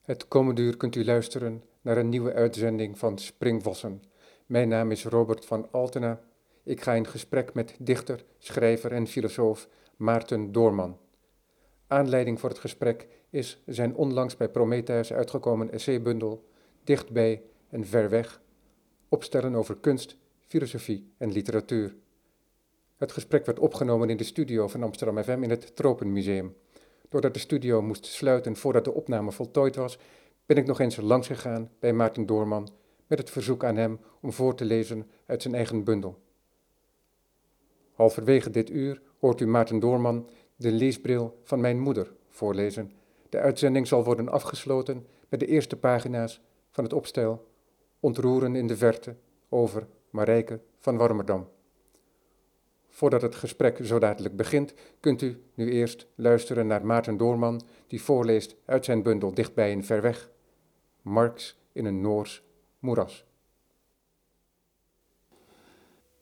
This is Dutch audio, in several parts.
Het komende uur kunt u luisteren naar een nieuwe uitzending van Springvossen. Mijn naam is Robert van Altena. Ik ga in gesprek met dichter, schrijver en filosoof Maarten Doorman. Aanleiding voor het gesprek is zijn onlangs bij Prometheus uitgekomen essaybundel Dichtbij en Ver Weg, opstellen over kunst, filosofie en literatuur. Het gesprek werd opgenomen in de studio van Amsterdam FM in het Tropenmuseum. Doordat de studio moest sluiten voordat de opname voltooid was, ben ik nog eens langs gegaan bij Maarten Doorman met het verzoek aan hem om voor te lezen uit zijn eigen bundel. Halverwege dit uur hoort u Maarten Doorman de leesbril van mijn moeder voorlezen. De uitzending zal worden afgesloten met de eerste pagina's van het opstel Ontroeren in de verte over Marijke van Warmerdam. Voordat het gesprek zo dadelijk begint, kunt u nu eerst luisteren naar Maarten Doorman, die voorleest uit zijn bundel Dichtbij en Ver Weg, Marx in een Noors moeras.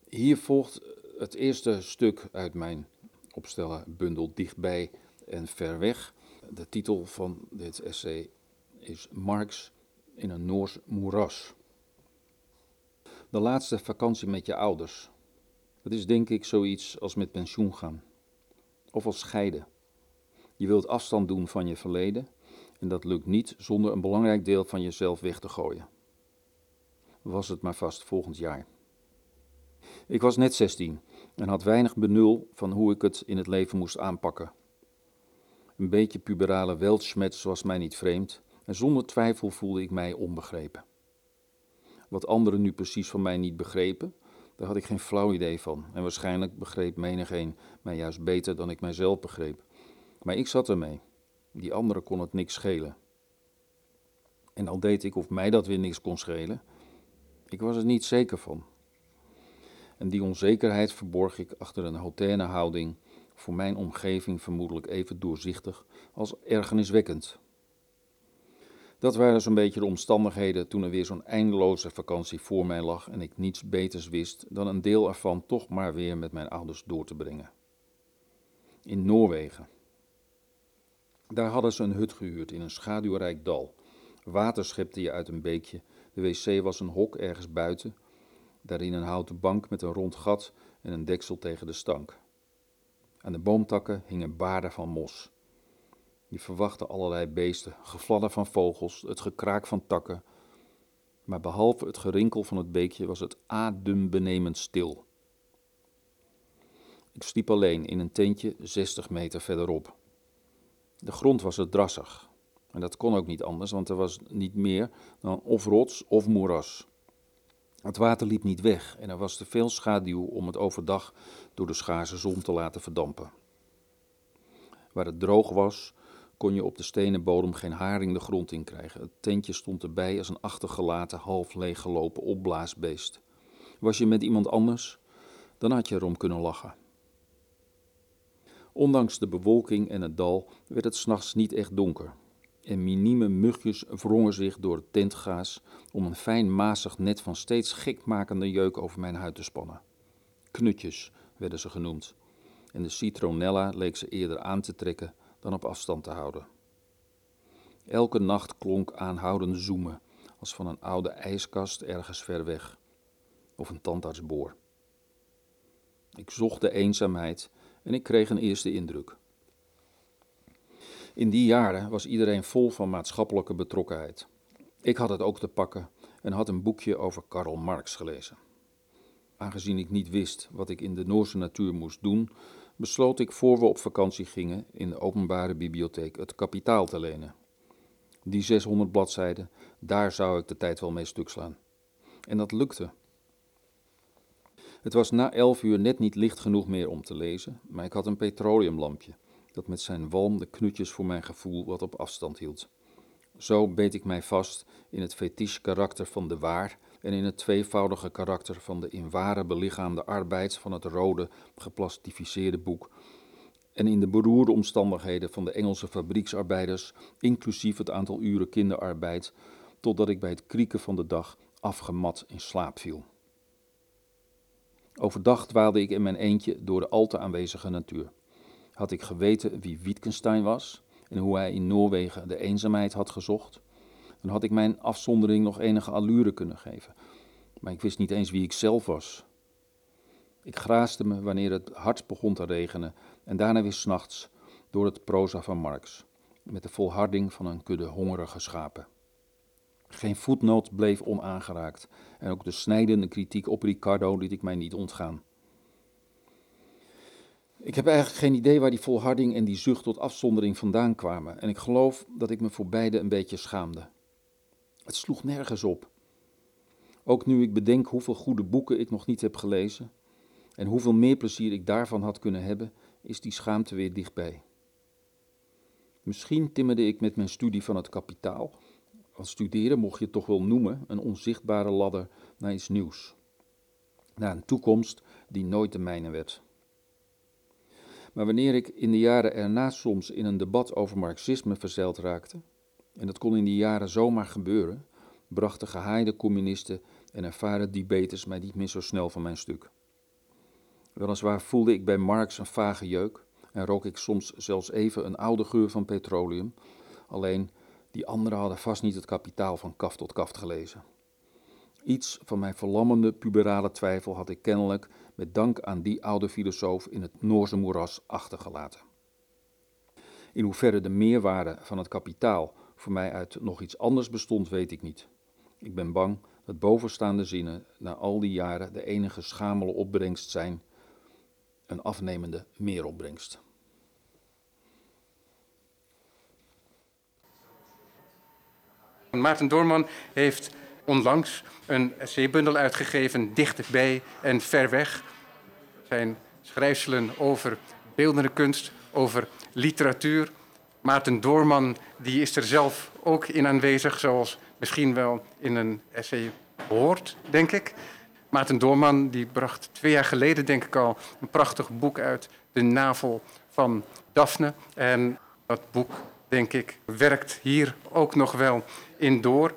Hier volgt het eerste stuk uit mijn opstellen bundel Dichtbij en Ver Weg. De titel van dit essay is Marx in een Noors moeras. De laatste vakantie met je ouders. Dat is denk ik zoiets als met pensioen gaan. Of als scheiden. Je wilt afstand doen van je verleden en dat lukt niet zonder een belangrijk deel van jezelf weg te gooien. Was het maar vast volgend jaar. Ik was net 16 en had weinig benul van hoe ik het in het leven moest aanpakken. Een beetje puberale weltschmerz was mij niet vreemd en zonder twijfel voelde ik mij onbegrepen. Wat anderen nu precies van mij niet begrepen, daar had ik geen flauw idee van. En waarschijnlijk begreep menigeen mij juist beter dan ik mijzelf begreep. Maar ik zat ermee. Die anderen kon het niks schelen. En al deed ik of mij dat weer niks kon schelen, ik was er niet zeker van. En die onzekerheid verborg ik achter een hautaine houding, voor mijn omgeving vermoedelijk even doorzichtig als ergerniswekkend. Dat waren zo'n beetje de omstandigheden toen er weer zo'n eindeloze vakantie voor mij lag en ik niets beters wist dan een deel ervan toch maar weer met mijn ouders door te brengen. In Noorwegen. Daar hadden ze een hut gehuurd in een schaduwrijk dal. Water schepte je uit een beekje. De wc was een hok ergens buiten. Daarin een houten bank met een rond gat en een deksel tegen de stank. Aan de boomtakken hingen baarden van mos. Je verwachtte allerlei beesten, gefladder van vogels, het gekraak van takken. Maar behalve het gerinkel van het beekje was het adembenemend stil. Ik sliep alleen in een tentje 60 meter verderop. De grond was er drassig. En dat kon ook niet anders, want er was niet meer dan of rots of moeras. Het water liep niet weg en er was te veel schaduw om het overdag door de schaarse zon te laten verdampen. Waar het droog was, kon je op de stenen bodem geen haring de grond in krijgen. Het tentje stond erbij als een achtergelaten, half leeggelopen opblaasbeest. Was je met iemand anders, dan had je erom kunnen lachen. Ondanks de bewolking en het dal werd het s'nachts niet echt donker. En minieme mugjes wrongen zich door het tentgaas om een fijn mazig net van steeds gekmakende jeuk over mijn huid te spannen. Knutjes werden ze genoemd. En de citronella leek ze eerder aan te trekken dan op afstand te houden. Elke nacht klonk aanhoudend zoemen, als van een oude ijskast ergens ver weg, of een tandartsboor. Ik zocht de eenzaamheid en ik kreeg een eerste indruk. In die jaren was iedereen vol van maatschappelijke betrokkenheid. Ik had het ook te pakken en had een boekje over Karl Marx gelezen. Aangezien ik niet wist wat ik in de Noorse natuur moest doen, besloot ik voor we op vakantie gingen in de openbare bibliotheek het kapitaal te lenen. Die 600 bladzijden, daar zou ik de tijd wel mee stuk slaan. En dat lukte. Het was na elf uur net niet licht genoeg meer om te lezen, maar ik had een petroleumlampje dat met zijn walm de knutjes voor mijn gevoel wat op afstand hield. Zo beet ik mij vast in het fetisch karakter van de waar en in het tweevoudige karakter van de in ware belichaamde arbeid van het rode, geplastificeerde boek, en in de beroerde omstandigheden van de Engelse fabrieksarbeiders, inclusief het aantal uren kinderarbeid, totdat ik bij het krieken van de dag afgemat in slaap viel. Overdag dwaalde ik in mijn eentje door de al te aanwezige natuur. Had ik geweten wie Wittgenstein was en hoe hij in Noorwegen de eenzaamheid had gezocht, dan had ik mijn afzondering nog enige allure kunnen geven. Maar ik wist niet eens wie ik zelf was. Ik graaste me wanneer het hard begon te regenen en daarna weer s'nachts door het proza van Marx, met de volharding van een kudde hongerige schapen. Geen voetnoot bleef onaangeraakt en ook de snijdende kritiek op Ricardo liet ik mij niet ontgaan. Ik heb eigenlijk geen idee waar die volharding en die zucht tot afzondering vandaan kwamen en ik geloof dat ik me voor beide een beetje schaamde. Het sloeg nergens op. Ook nu ik bedenk hoeveel goede boeken ik nog niet heb gelezen en hoeveel meer plezier ik daarvan had kunnen hebben, is die schaamte weer dichtbij. Misschien timmerde ik met mijn studie van het kapitaal, want studeren mocht je het toch wel noemen, een onzichtbare ladder naar iets nieuws. Naar een toekomst die nooit de mijne werd. Maar wanneer ik in de jaren erna soms in een debat over marxisme verzeild raakte, en dat kon in die jaren zomaar gebeuren, brachten gehaaide communisten en ervaren debaters mij niet meer zo snel van mijn stuk. Weliswaar voelde ik bij Marx een vage jeuk en rook ik soms zelfs even een oude geur van petroleum, alleen die anderen hadden vast niet het kapitaal van kaft tot kaft gelezen. Iets van mijn verlammende puberale twijfel had ik kennelijk met dank aan die oude filosoof in het Noorse moeras achtergelaten. In hoeverre de meerwaarde van het kapitaal voor mij uit nog iets anders bestond, weet ik niet. Ik ben bang dat bovenstaande zinnen na al die jaren de enige schamele opbrengst zijn, een afnemende meeropbrengst. Maarten Doorman heeft onlangs een essaybundel uitgegeven, Dichtbij en Ver Weg. Zijn schrijfselen over beeldende kunst, over literatuur. Maarten Doorman die is er zelf ook in aanwezig, zoals misschien wel in een essay hoort, denk ik. Maarten Doorman die bracht twee jaar geleden, denk ik al, een prachtig boek uit, De Navel van Daphne. En dat boek, denk ik, werkt hier ook nog wel in door.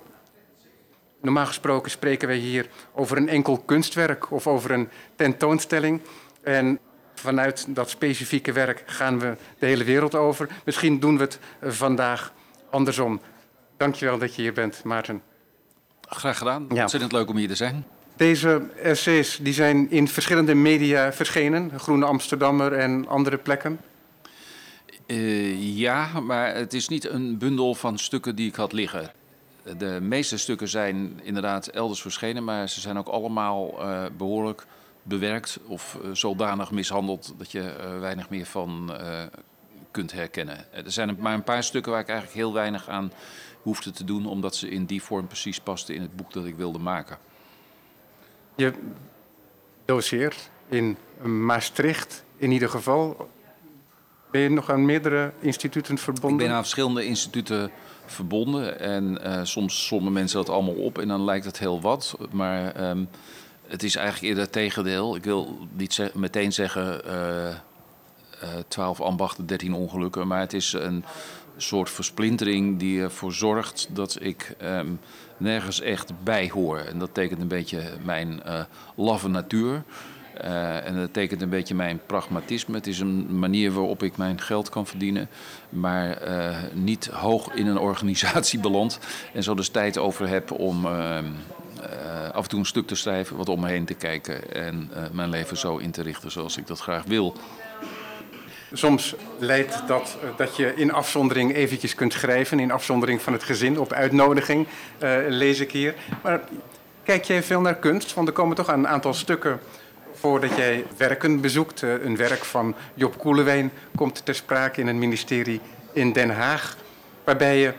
Normaal gesproken spreken wij hier over een enkel kunstwerk of over een tentoonstelling. En vanuit dat specifieke werk gaan we de hele wereld over. Misschien doen we het vandaag andersom. Dankjewel dat je hier bent, Maarten. Graag gedaan. Ja. Ontzettend leuk om hier te zijn. Deze essays die zijn in verschillende media verschenen, Groene Amsterdammer en andere plekken. Uh, ja, maar het is niet een bundel van stukken die ik had liggen. De meeste stukken zijn inderdaad elders verschenen, maar ze zijn ook allemaal uh, behoorlijk bewerkt of uh, zodanig mishandeld dat je er weinig meer van kunt herkennen. Er zijn maar een paar stukken waar ik eigenlijk heel weinig aan hoefde te doen, omdat ze in die vorm precies pasten in het boek dat ik wilde maken. Je doseert in Maastricht in ieder geval. Ben je nog aan meerdere instituten verbonden? Ik ben aan verschillende instituten verbonden. En uh, soms sommen mensen dat allemaal op en dan lijkt het heel wat. Maar um, het is eigenlijk eerder het tegendeel. Ik wil niet meteen zeggen uh, uh, 12 ambachten, 13 ongelukken. Maar het is een soort versplintering die ervoor zorgt dat ik um, nergens echt bij hoor. En dat tekent een beetje mijn uh, laffe natuur. En dat tekent een beetje mijn pragmatisme. Het is een manier waarop ik mijn geld kan verdienen, maar niet hoog in een organisatie beland. En zo dus tijd over heb om uh, af en toe een stuk te schrijven, wat om me heen te kijken en mijn leven zo in te richten zoals ik dat graag wil. Soms leidt dat dat je in afzondering eventjes kunt schrijven, in afzondering van het gezin, op uitnodiging, lees ik hier. Maar kijk jij veel naar kunst? Want er komen toch een aantal stukken voordat jij werken bezoekt. Eh, een werk van Job Koelewijn komt ter sprake in een ministerie in Den Haag. Waarbij je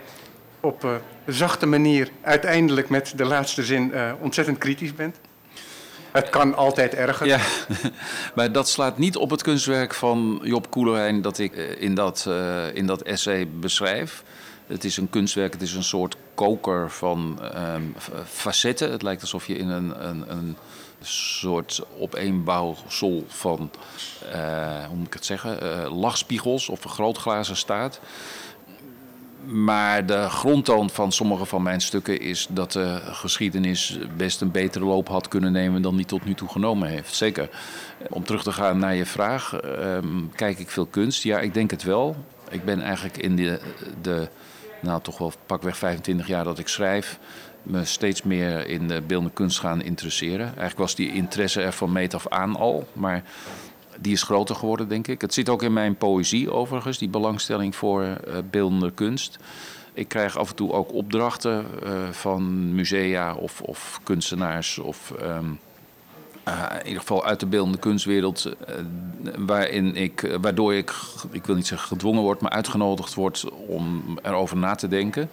op eh, zachte manier uiteindelijk met de laatste zin uh, ontzettend kritisch bent. Het kan altijd erger. Ja, maar dat slaat niet op het kunstwerk van Job Koelewijn dat ik in dat, uh, in dat essay beschrijf. Het is een kunstwerk, het is een soort koker van um, facetten. Het lijkt alsof je in een, een, een soort opeenbouwsel van, uh, hoe moet ik het zeggen, lachspiegels of vergrootglazen staat. Maar de grondtoon van sommige van mijn stukken is dat de geschiedenis best een betere loop had kunnen nemen dan die tot nu toe genomen heeft. Zeker. Om terug te gaan naar je vraag, uh, kijk ik veel kunst? Ja, ik denk het wel. Ik ben eigenlijk in de, de nou toch wel pakweg 25 jaar dat ik schrijf, me steeds meer in de beeldende kunst gaan interesseren. Eigenlijk was die interesse er van meet af aan al, maar die is groter geworden, denk ik. Het zit ook in mijn poëzie overigens, die belangstelling voor uh, beeldende kunst. Ik krijg af en toe ook opdrachten uh, van musea of, of kunstenaars of um, uh, in ieder geval uit de beeldende kunstwereld, waarin ik, waardoor ik, ik wil niet zeggen gedwongen word, maar uitgenodigd word om erover na te denken.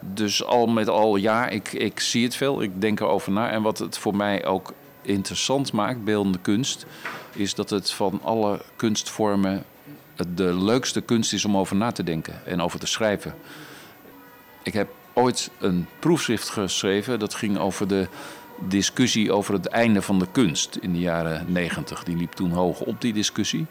Dus al met al, ja, ik, ik zie het veel, ik denk erover na. En wat het voor mij ook interessant maakt, beeldende kunst, is dat het van alle kunstvormen de leukste kunst is om over na te denken en over te schrijven. Ik heb ooit een proefschrift geschreven dat ging over de discussie over het einde van de kunst in de jaren negentig. Die liep toen hoog op, die discussie.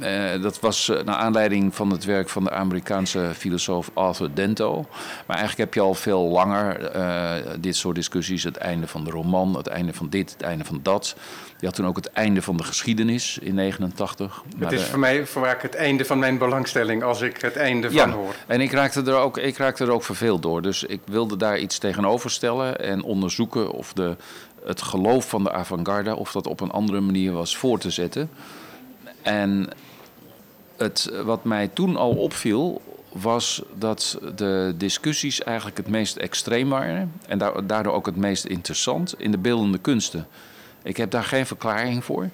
Uh, dat was uh, naar aanleiding van het werk van de Amerikaanse filosoof Arthur Dento. Maar eigenlijk heb je al veel langer uh, dit soort discussies. Het einde van de roman, het einde van dit, het einde van dat. Je had toen ook het einde van de geschiedenis in 89. Het is voor mij voor het einde van mijn belangstelling als ik het einde van hoor. En ik raakte, er ook, ik raakte er ook verveeld door. Dus ik wilde daar iets tegenover stellen en onderzoeken of de, het geloof van de avant-garde... of dat op een andere manier was voor te zetten... En het, wat mij toen al opviel, was dat de discussies eigenlijk het meest extreem waren. En daardoor ook het meest interessant in de beeldende kunsten. Ik heb daar geen verklaring voor.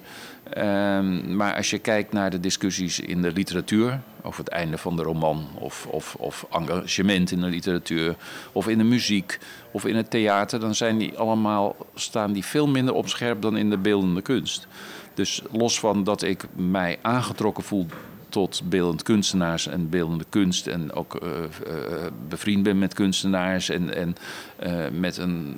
Um, maar als je kijkt naar de discussies in de literatuur, over het einde van de roman, of, of, of engagement in de literatuur, of in de muziek, of in het theater, dan zijn die allemaal, staan die veel minder op scherp dan in de beeldende kunst. Dus los van dat ik mij aangetrokken voel tot beeldend kunstenaars en beeldende kunst. En ook uh, uh, bevriend ben met kunstenaars en, en uh, met een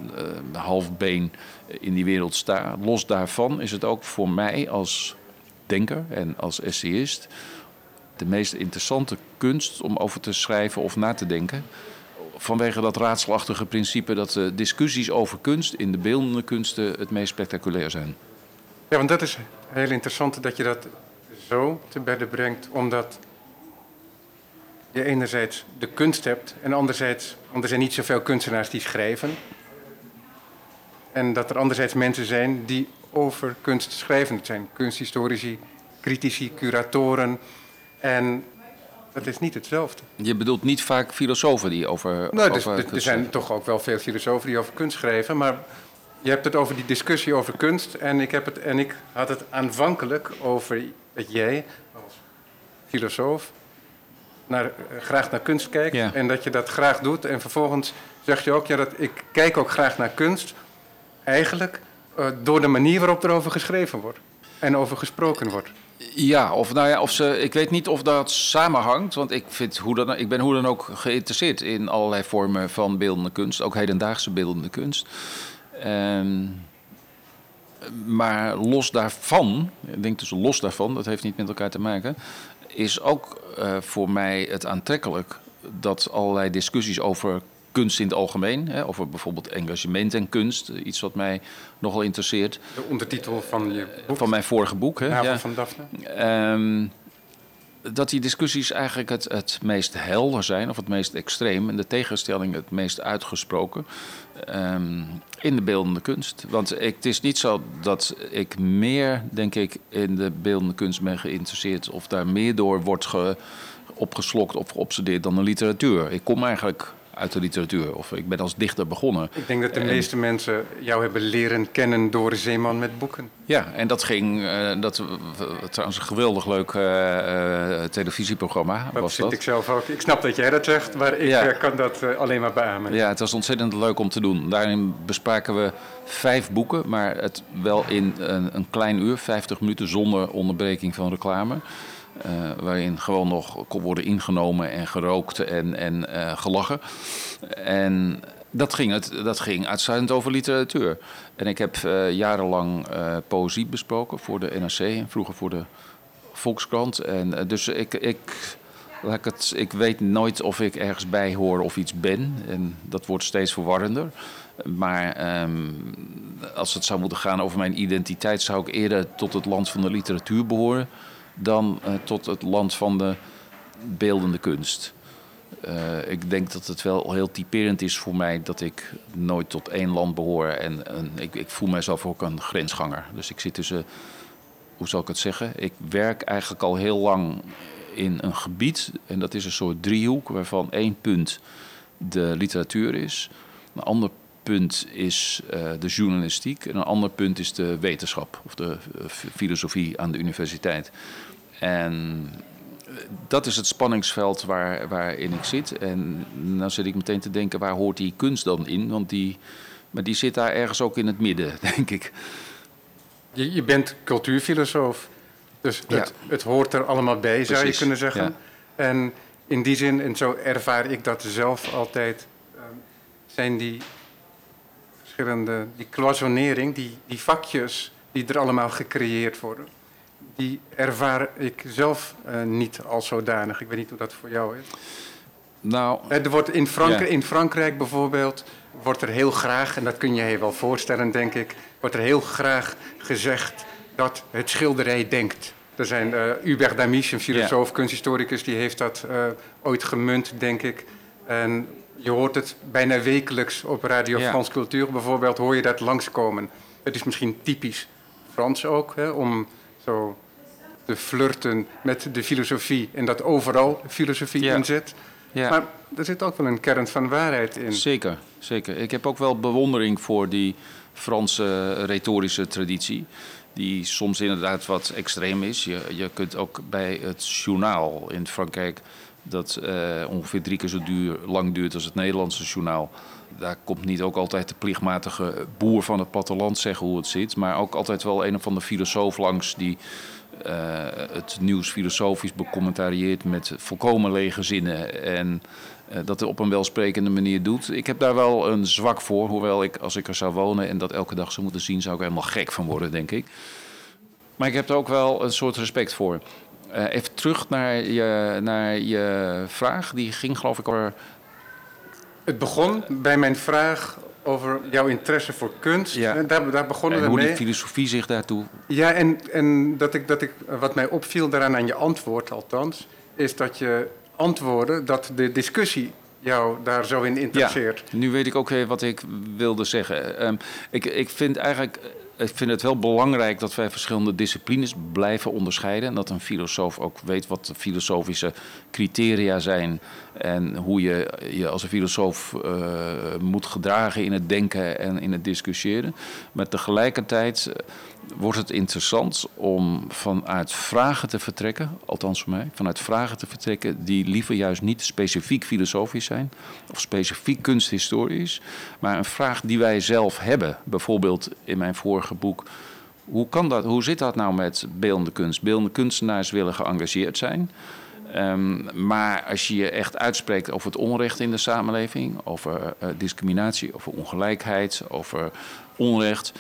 half been in die wereld sta. Los daarvan is het ook voor mij als denker en als essayist de meest interessante kunst om over te schrijven of na te denken. Vanwege dat raadselachtige principe dat discussies over kunst in de beeldende kunsten het meest spectaculair zijn. Ja, want dat is heel interessant dat je dat zo te bedden brengt, omdat je enerzijds de kunst hebt en anderzijds, want er zijn niet zoveel kunstenaars die schrijven. En dat er anderzijds mensen zijn die over kunst schrijven. Het zijn kunsthistorici, critici, curatoren. En dat is niet hetzelfde. Je bedoelt niet vaak filosofen die over. Nou, dus, over er zijn toch ook wel veel filosofen die over kunst schrijven, maar je hebt het over die discussie over kunst. En ik, heb het, en ik had het aanvankelijk over dat jij als filosoof naar, graag naar kunst kijkt. Ja. En dat je dat graag doet. En vervolgens zeg je ook, ja, dat ik kijk ook graag naar kunst. Eigenlijk uh, door de manier waarop er over geschreven wordt. En over gesproken wordt. Ja, of, nou ja, of ze, ik weet niet of dat samenhangt. Want ik, vind hoe dan, ik ben hoe dan ook geïnteresseerd in allerlei vormen van beeldende kunst. Ook hedendaagse beeldende kunst. Um, maar los daarvan, ik denk dus los daarvan, dat heeft niet met elkaar te maken, is ook uh, voor mij het aantrekkelijk dat allerlei discussies over kunst in het algemeen, hè, over bijvoorbeeld engagement en kunst, iets wat mij nogal interesseert. De ondertitel van je boek? Van mijn vorige boek, hè? Ja, van Daphne. Um, dat die discussies eigenlijk het, het meest helder zijn, of het meest extreem, en de tegenstelling het meest uitgesproken um, in de beeldende kunst. Want ik, het is niet zo dat ik meer, denk ik, in de beeldende kunst ben geïnteresseerd, of daar meer door wordt ge, opgeslokt of geobsedeerd dan de literatuur. Ik kom eigenlijk uit de literatuur. Of ik ben als dichter begonnen. Ik denk dat de en, meeste mensen jou hebben leren kennen door Zeeman met boeken. Ja, en dat ging, uh, dat trouwens een geweldig leuk uh, uh, televisieprogramma dat was dat. ik zelf ook. Ik snap dat jij dat zegt, maar ik Ja. kan dat alleen maar beamen. Ja, het was ontzettend leuk om te doen. Daarin bespraken we vijf boeken, maar het wel in een, een klein uur, 50 minuten, zonder onderbreking van reclame. Uh, waarin gewoon nog kon worden ingenomen en gerookt en, en uh, gelachen. En dat ging, het, dat ging uitsluitend over literatuur. En ik heb uh, jarenlang poëzie besproken voor de NRC en vroeger voor de Volkskrant. En dus ik, ik, laat ik, het, ik weet nooit of ik ergens bij hoor of iets ben. En dat wordt steeds verwarrender. Maar um, als het zou moeten gaan over mijn identiteit, zou ik eerder tot het land van de literatuur behoren dan uh, tot het land van de beeldende kunst. Eh, ik denk dat het wel heel typerend is voor mij dat ik nooit tot één land behoor. En, ik, ik, voel mezelf ook een grensganger. Dus ik zit tussen, hoe zal ik het zeggen? Ik werk eigenlijk al heel lang in een gebied. En dat is een soort driehoek waarvan één punt de literatuur is. Een ander punt is uh, de journalistiek. En een ander punt is de wetenschap of de filosofie aan de universiteit. En dat is het spanningsveld waar, waarin ik zit. En dan zit ik meteen te denken, waar hoort die kunst dan in? Want die, maar die zit daar ergens ook in het midden, denk ik. Je, je bent cultuurfilosoof. Dus het, het, hoort er allemaal bij, zou je kunnen zeggen. En in die zin, en zo ervaar ik dat zelf altijd, ehm, zijn die verschillende, die cloisonnering, die, die vakjes die er allemaal gecreëerd worden die ervaar ik zelf uh, niet als zodanig. Ik weet niet hoe dat voor jou is. Nou, eh, er wordt in, Frankrijk, in Frankrijk bijvoorbeeld wordt er heel graag, en dat kun je je wel voorstellen, denk ik, wordt er heel graag gezegd dat het schilderij denkt. Er zijn uh, Hubert Damis, een filosoof, kunsthistoricus, die heeft dat uh, ooit gemunt, denk ik. En je hoort het bijna wekelijks op Radio ja. France Cultuur bijvoorbeeld, hoor je dat langskomen. Het is misschien typisch Frans ook, hè, om zo te flirten met de filosofie en dat overal filosofie ja. in zit. Ja. Maar er zit ook wel een kern van waarheid in. Zeker, zeker. Ik heb ook wel bewondering voor die Franse retorische traditie. Die soms inderdaad wat extreem is. Je, je kunt ook bij het journaal in Frankrijk, dat uh, ongeveer drie keer zo duur, lang duurt als het Nederlandse journaal. Daar komt niet ook altijd de plichtmatige boer van het platteland zeggen hoe het zit. Maar ook altijd wel een of andere filosoof langs die het nieuws filosofisch becommentarieert met volkomen lege zinnen. En uh, dat op een welsprekende manier doet. Ik heb daar wel een zwak voor. Hoewel ik, als ik er zou wonen en dat elke dag zou moeten zien, zou ik er helemaal gek van worden, denk ik. Maar ik heb er ook wel een soort respect voor. Uh, even terug naar je, naar je vraag. Die ging, geloof ik, over. Het begon bij mijn vraag over jouw interesse voor kunst. Ja. Daar, daar begonnen en we hoe mee. die filosofie zich daartoe... Ja, en, en dat ik, dat ik, wat mij opviel daaraan aan je antwoord althans... is dat je antwoordde dat de discussie jou daar zo in interesseert. Ja, nu weet ik ook wat ik wilde zeggen. Um, ik, ik vind eigenlijk ik vind het wel belangrijk dat wij verschillende disciplines blijven onderscheiden. En dat een filosoof ook weet wat de filosofische criteria zijn. En hoe je je als een filosoof uh, moet gedragen in het denken en in het discussiëren. Maar tegelijkertijd wordt het interessant om vanuit vragen te vertrekken, althans voor mij, vanuit vragen te vertrekken die liever juist niet specifiek filosofisch zijn of specifiek kunsthistorisch, maar een vraag die wij zelf hebben. Bijvoorbeeld in mijn vorige boek. Hoe, kan dat, hoe zit dat nou met beeldende kunst? Beeldende kunstenaars willen geëngageerd zijn. Um, maar als je je echt uitspreekt over het onrecht in de samenleving, over uh, discriminatie, over ongelijkheid, over onrecht.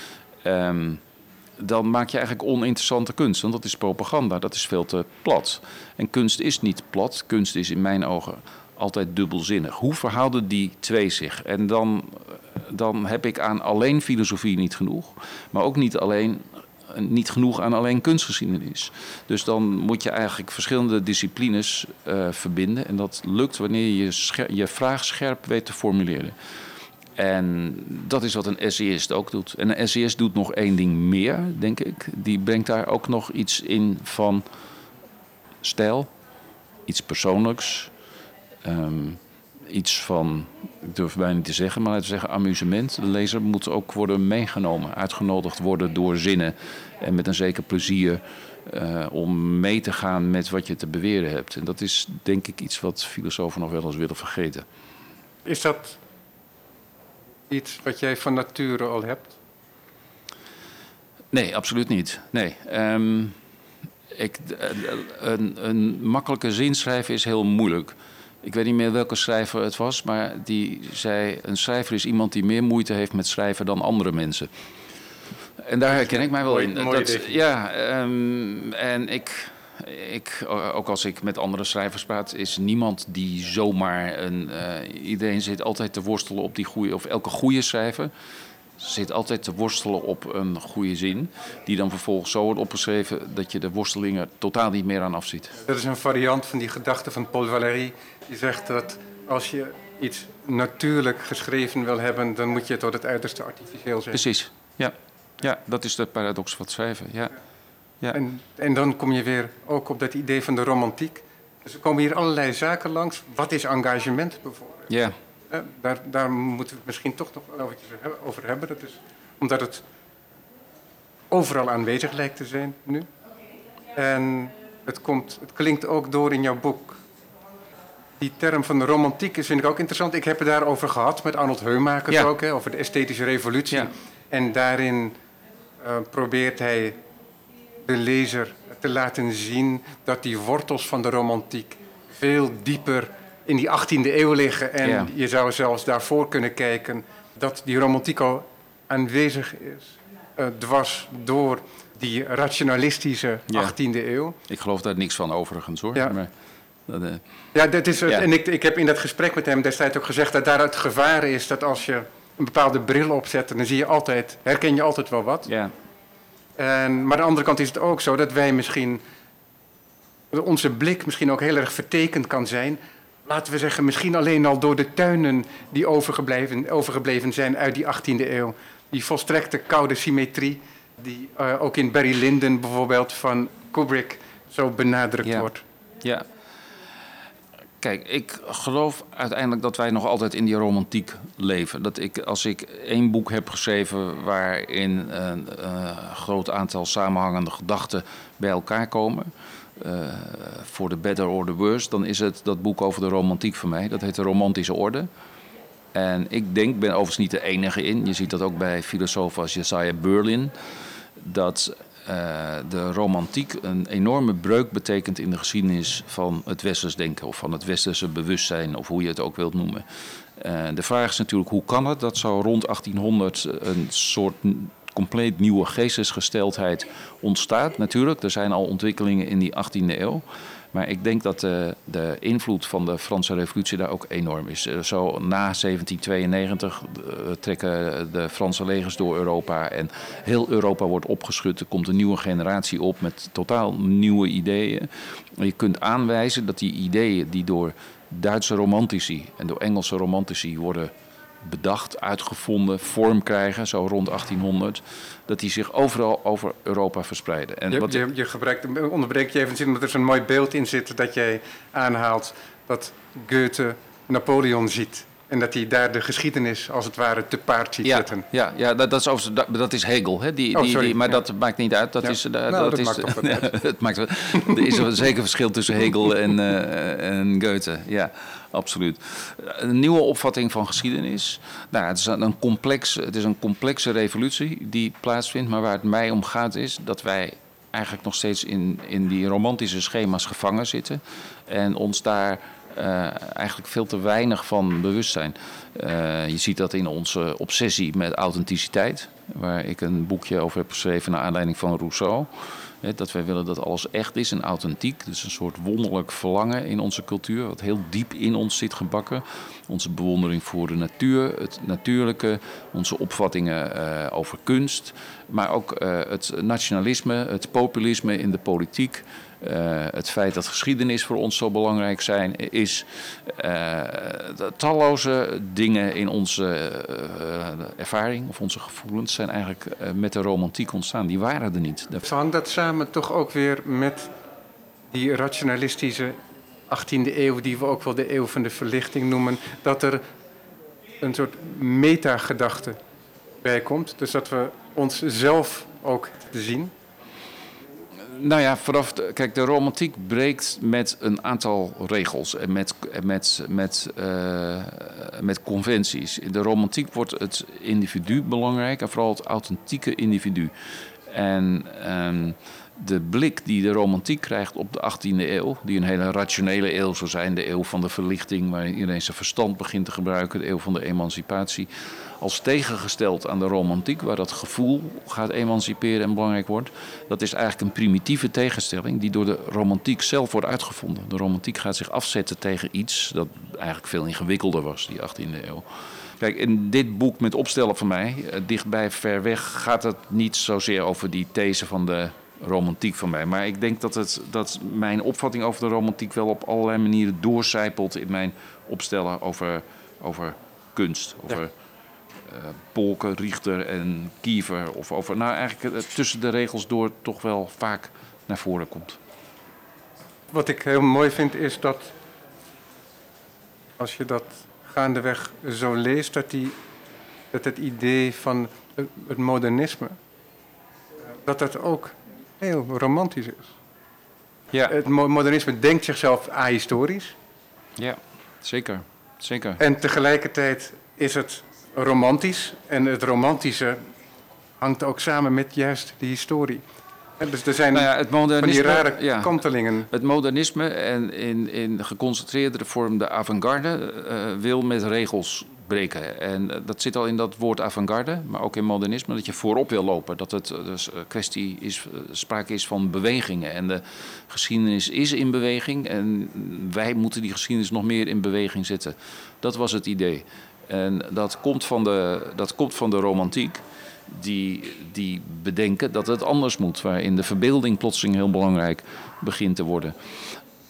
Um, dan maak je eigenlijk oninteressante kunst. Want dat is propaganda, dat is veel te plat. En kunst is niet plat. Kunst is in mijn ogen altijd dubbelzinnig. Hoe verhouden die twee zich? En dan, dan heb ik aan alleen filosofie niet genoeg, maar ook niet, alleen, niet genoeg aan alleen kunstgeschiedenis. Dus dan moet je eigenlijk verschillende disciplines uh, verbinden. En dat lukt wanneer je je vraag scherp weet te formuleren. En dat is wat een essayist ook doet. En een essayist doet nog één ding meer, denk ik. Die brengt daar ook nog iets in van stijl, iets persoonlijks, um, iets van, ik durf bijna niet te zeggen, maar laten we zeggen amusement. De lezer moet ook worden meegenomen, uitgenodigd worden door zinnen en met een zeker plezier uh, om mee te gaan met wat je te beweren hebt. En dat is denk ik iets wat filosofen nog wel eens willen vergeten. Is dat iets wat jij van nature al hebt? Nee, absoluut niet. Nee. Um, ik, een, een makkelijke zin schrijven is heel moeilijk. Ik weet niet meer welke schrijver het was, maar die zei: Een schrijver is iemand die meer moeite heeft met schrijven dan andere mensen. En daar herken ik mij wel in. Dat, ja, um, en ik, ik, ook als ik met andere schrijvers praat, is niemand die zomaar een. Uh, iedereen zit altijd te worstelen op die goede, of elke goede schrijver zit altijd te worstelen op een goede zin, die dan vervolgens zo wordt opgeschreven dat je de worstelingen totaal niet meer aan afziet. Dat is een variant van die gedachte van Paul Valéry, die zegt dat als je iets natuurlijk geschreven wil hebben, dan moet je tot het uiterste artificieel zijn. Precies, ja. Ja, dat is de paradox van het schrijven, ja. Ja. En, en dan kom je weer ook op dat idee van de romantiek. Dus er komen hier allerlei zaken langs. Wat is engagement bijvoorbeeld? Ja. Eh, daar, daar moeten we het misschien toch nog wel eventjes over hebben. Dat is omdat het overal aanwezig lijkt te zijn nu. En het, komt, het klinkt ook door in jouw boek. Die term van de romantiek is, vind ik ook interessant. Ik heb het daarover gehad met Arnold Heumakers ook, hè, over de esthetische revolutie. Ja. En daarin uh, probeert hij de lezer te laten zien dat die wortels van de romantiek veel dieper in die 18e eeuw liggen. En Ja. je zou zelfs daarvoor kunnen kijken dat die romantiek al aanwezig is. eh, dwars door die rationalistische Ja. 18e eeuw. Ik geloof daar niks van overigens hoor. Ja. Maar, dat, eh, Ja, dat is het. Ja. En ik, ik heb in dat gesprek met hem destijds ook gezegd dat daar het gevaar is dat als je een bepaalde bril opzet, dan zie je altijd, herken je altijd wel wat. ja. En, maar aan de andere kant is het ook zo dat wij misschien, onze blik misschien ook heel erg vertekend kan zijn. Laten we zeggen, misschien alleen al door de tuinen die overgebleven, overgebleven zijn uit die 18e eeuw. Die volstrekte koude symmetrie, die eh, ook in Barry Lyndon bijvoorbeeld van Kubrick zo benadrukt Ja. wordt. Ja. Kijk, ik geloof uiteindelijk dat wij nog altijd in die romantiek leven. Dat ik, als ik één boek heb geschreven waarin een eh, groot aantal samenhangende gedachten bij elkaar komen, eh, voor the better or the worse, dan is het dat boek over de romantiek van mij. Dat heet de Romantische Orde. En ik denk, ben overigens niet de enige in, je ziet dat ook bij filosofen als Josiah Berlin, dat eh, de romantiek een enorme breuk betekent in de geschiedenis van het westers denken of van het westerse bewustzijn of hoe je het ook wilt noemen. Eh, de vraag is natuurlijk hoe kan het dat zo rond 1800 een soort compleet nieuwe geestesgesteldheid ontstaat. Natuurlijk, er zijn al ontwikkelingen in die 18e eeuw. Maar ik denk dat de, de invloed van de Franse revolutie daar ook enorm is. Eh, Zo na 1792 eh, trekken de Franse legers door Europa en heel Europa wordt opgeschud. Er komt een nieuwe generatie op met totaal nieuwe ideeën. Je kunt aanwijzen dat die ideeën die door Duitse romantici en door Engelse romantici worden bedacht, uitgevonden, vorm krijgen, zo rond 1800, dat die zich overal over Europa verspreiden. En Je, wat, je, je gebruikt, onderbreek je even, omdat er zo'n mooi beeld in zit dat jij aanhaalt dat Goethe Napoleon ziet. En dat hij daar de geschiedenis als het ware te paard ziet ja, zetten. ja, ja, dat, dat, is dat, dat is Hegel. Hè? Die, Oh, die, sorry, die, maar ja. dat maakt niet uit. Dat Ja. is, eh, Nou, dat dat is, maakt toch wat uit. het maakt wel- er is een zeker verschil tussen Hegel en, eh, en Goethe. Ja, absoluut. Een nieuwe opvatting van geschiedenis. Nou, het, is een, een complex, het is een complexe revolutie die plaatsvindt. Maar waar het mij om gaat is dat wij eigenlijk nog steeds in, in die romantische schema's gevangen zitten. En ons daar eh, eigenlijk veel te weinig van bewust zijn. Eh, je ziet dat in onze obsessie met authenticiteit. Waar ik een boekje over heb geschreven naar aanleiding van Rousseau. Dat wij willen dat alles echt is en authentiek. Dus een soort wonderlijk verlangen in onze cultuur. Wat heel diep in ons zit gebakken. Onze bewondering voor de natuur, het natuurlijke. Onze opvattingen eh, over kunst. Maar ook eh, het nationalisme, het populisme in de politiek. Eh, het feit dat geschiedenis voor ons zo belangrijk zijn, is talloze dingen in onze ervaring of onze gevoelens zijn eigenlijk eh, met de romantiek ontstaan. Die waren er niet. De- Hangt dat samen toch ook weer met die rationalistische 18e eeuw, die we ook wel de eeuw van de verlichting noemen, dat er een soort metagedachte bij komt. Dus dat we onszelf ook zien. Nou ja, vanaf de, kijk, de romantiek breekt met een aantal regels en met, met, met, eh, met conventies. In de romantiek wordt het individu belangrijk en vooral het authentieke individu. En ehm, de blik die de romantiek krijgt op de 18e eeuw, die een hele rationele eeuw zou zijn, de eeuw van de verlichting, waarin iedereen zijn verstand begint te gebruiken, de eeuw van de emancipatie, als tegengesteld aan de romantiek, waar dat gevoel gaat emanciperen en belangrijk wordt, dat is eigenlijk een primitieve tegenstelling die door de romantiek zelf wordt uitgevonden. De romantiek gaat zich afzetten tegen iets dat eigenlijk veel ingewikkelder was, die 18e eeuw. Kijk, in dit boek met opstellen van mij, eh, dichtbij ver weg, gaat het niet zozeer over die these van de romantiek van mij. Maar ik denk dat, het, dat mijn opvatting over de romantiek wel op allerlei manieren doorcijpelt in mijn opstellen over, over kunst. Over ja. uh, Polken, Richter en Kiever. Of over, nou eigenlijk uh, tussen de regels door toch wel vaak naar voren komt. Wat ik heel mooi vind is dat als je dat gaandeweg zo leest, dat, die, dat het idee van het modernisme, dat dat ook heel romantisch is. Ja. Het modernisme denkt zichzelf ahistorisch. Ja, zeker. zeker. En tegelijkertijd is het romantisch. En het romantische hangt ook samen met juist die historie. En dus er zijn nou ja, het modernisme, van die rare ja, kantelingen. Het modernisme en in, in geconcentreerdere vorm de avant-garde uh, wil met regels breken. En eh, dat zit al in dat woord avant-garde, maar ook in modernisme, dat je voorop wil lopen. Dat het eh, dus kwestie is, sprake is van bewegingen. En de geschiedenis is in beweging en wij moeten die geschiedenis nog meer in beweging zetten. Dat was het idee. En dat komt van de, dat komt van de romantiek die, die bedenken dat het anders moet, waarin de verbeelding plotseling heel belangrijk begint te worden.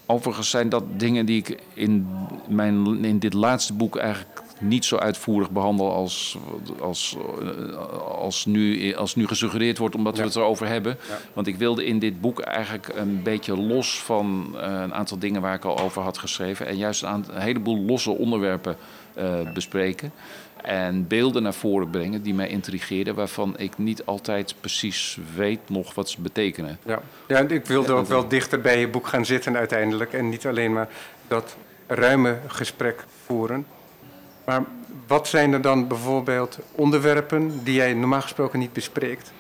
Overigens zijn dat dingen die ik in, mijn, in dit laatste boek eigenlijk niet zo uitvoerig behandel als, als, als, nu, als nu gesuggereerd wordt, omdat we het erover hebben. Want ik wilde in dit boek eigenlijk een beetje los van uh, een aantal dingen waar ik al over had geschreven. En juist een, een heleboel losse onderwerpen uh, bespreken en beelden naar voren brengen die mij intrigeerden, waarvan ik niet altijd precies weet nog wat ze betekenen. Ja, ja ik wilde ook wel dichter bij je boek gaan zitten uiteindelijk en niet alleen maar dat ruime gesprek voeren. Maar wat zijn er dan bijvoorbeeld onderwerpen die jij normaal gesproken niet bespreekt?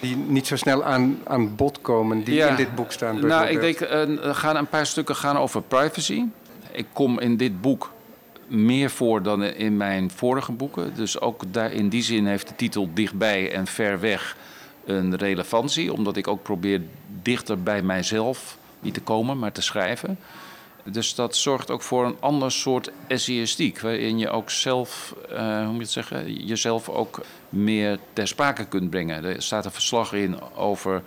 Die niet zo snel aan, aan bod komen, die in dit boek staan? Nou, ik denk, uh, gaan een paar stukken gaan over privacy. Ik kom in dit boek meer voor dan in mijn vorige boeken. Dus ook daar, in die zin heeft de titel Dichtbij en Ver weg een relevantie. Omdat ik ook probeer dichter bij mijzelf niet te komen, maar te schrijven. Dus dat zorgt ook voor een ander soort essayistiek. Waarin je ook zelf, uh, hoe moet je het zeggen, jezelf ook meer ter sprake kunt brengen. Er staat een verslag in over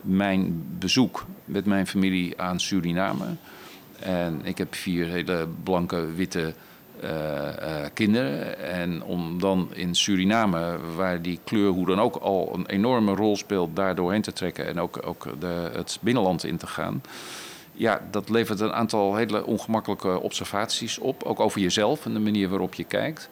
mijn bezoek met mijn familie aan Suriname. En ik heb vier hele blanke, witte kinderen. En om dan in Suriname, waar die kleur hoe dan ook al een enorme rol speelt, daar doorheen te trekken en ook, ook de, het binnenland in te gaan. Ja, dat levert een aantal hele ongemakkelijke observaties op. Ook over jezelf en de manier waarop je kijkt.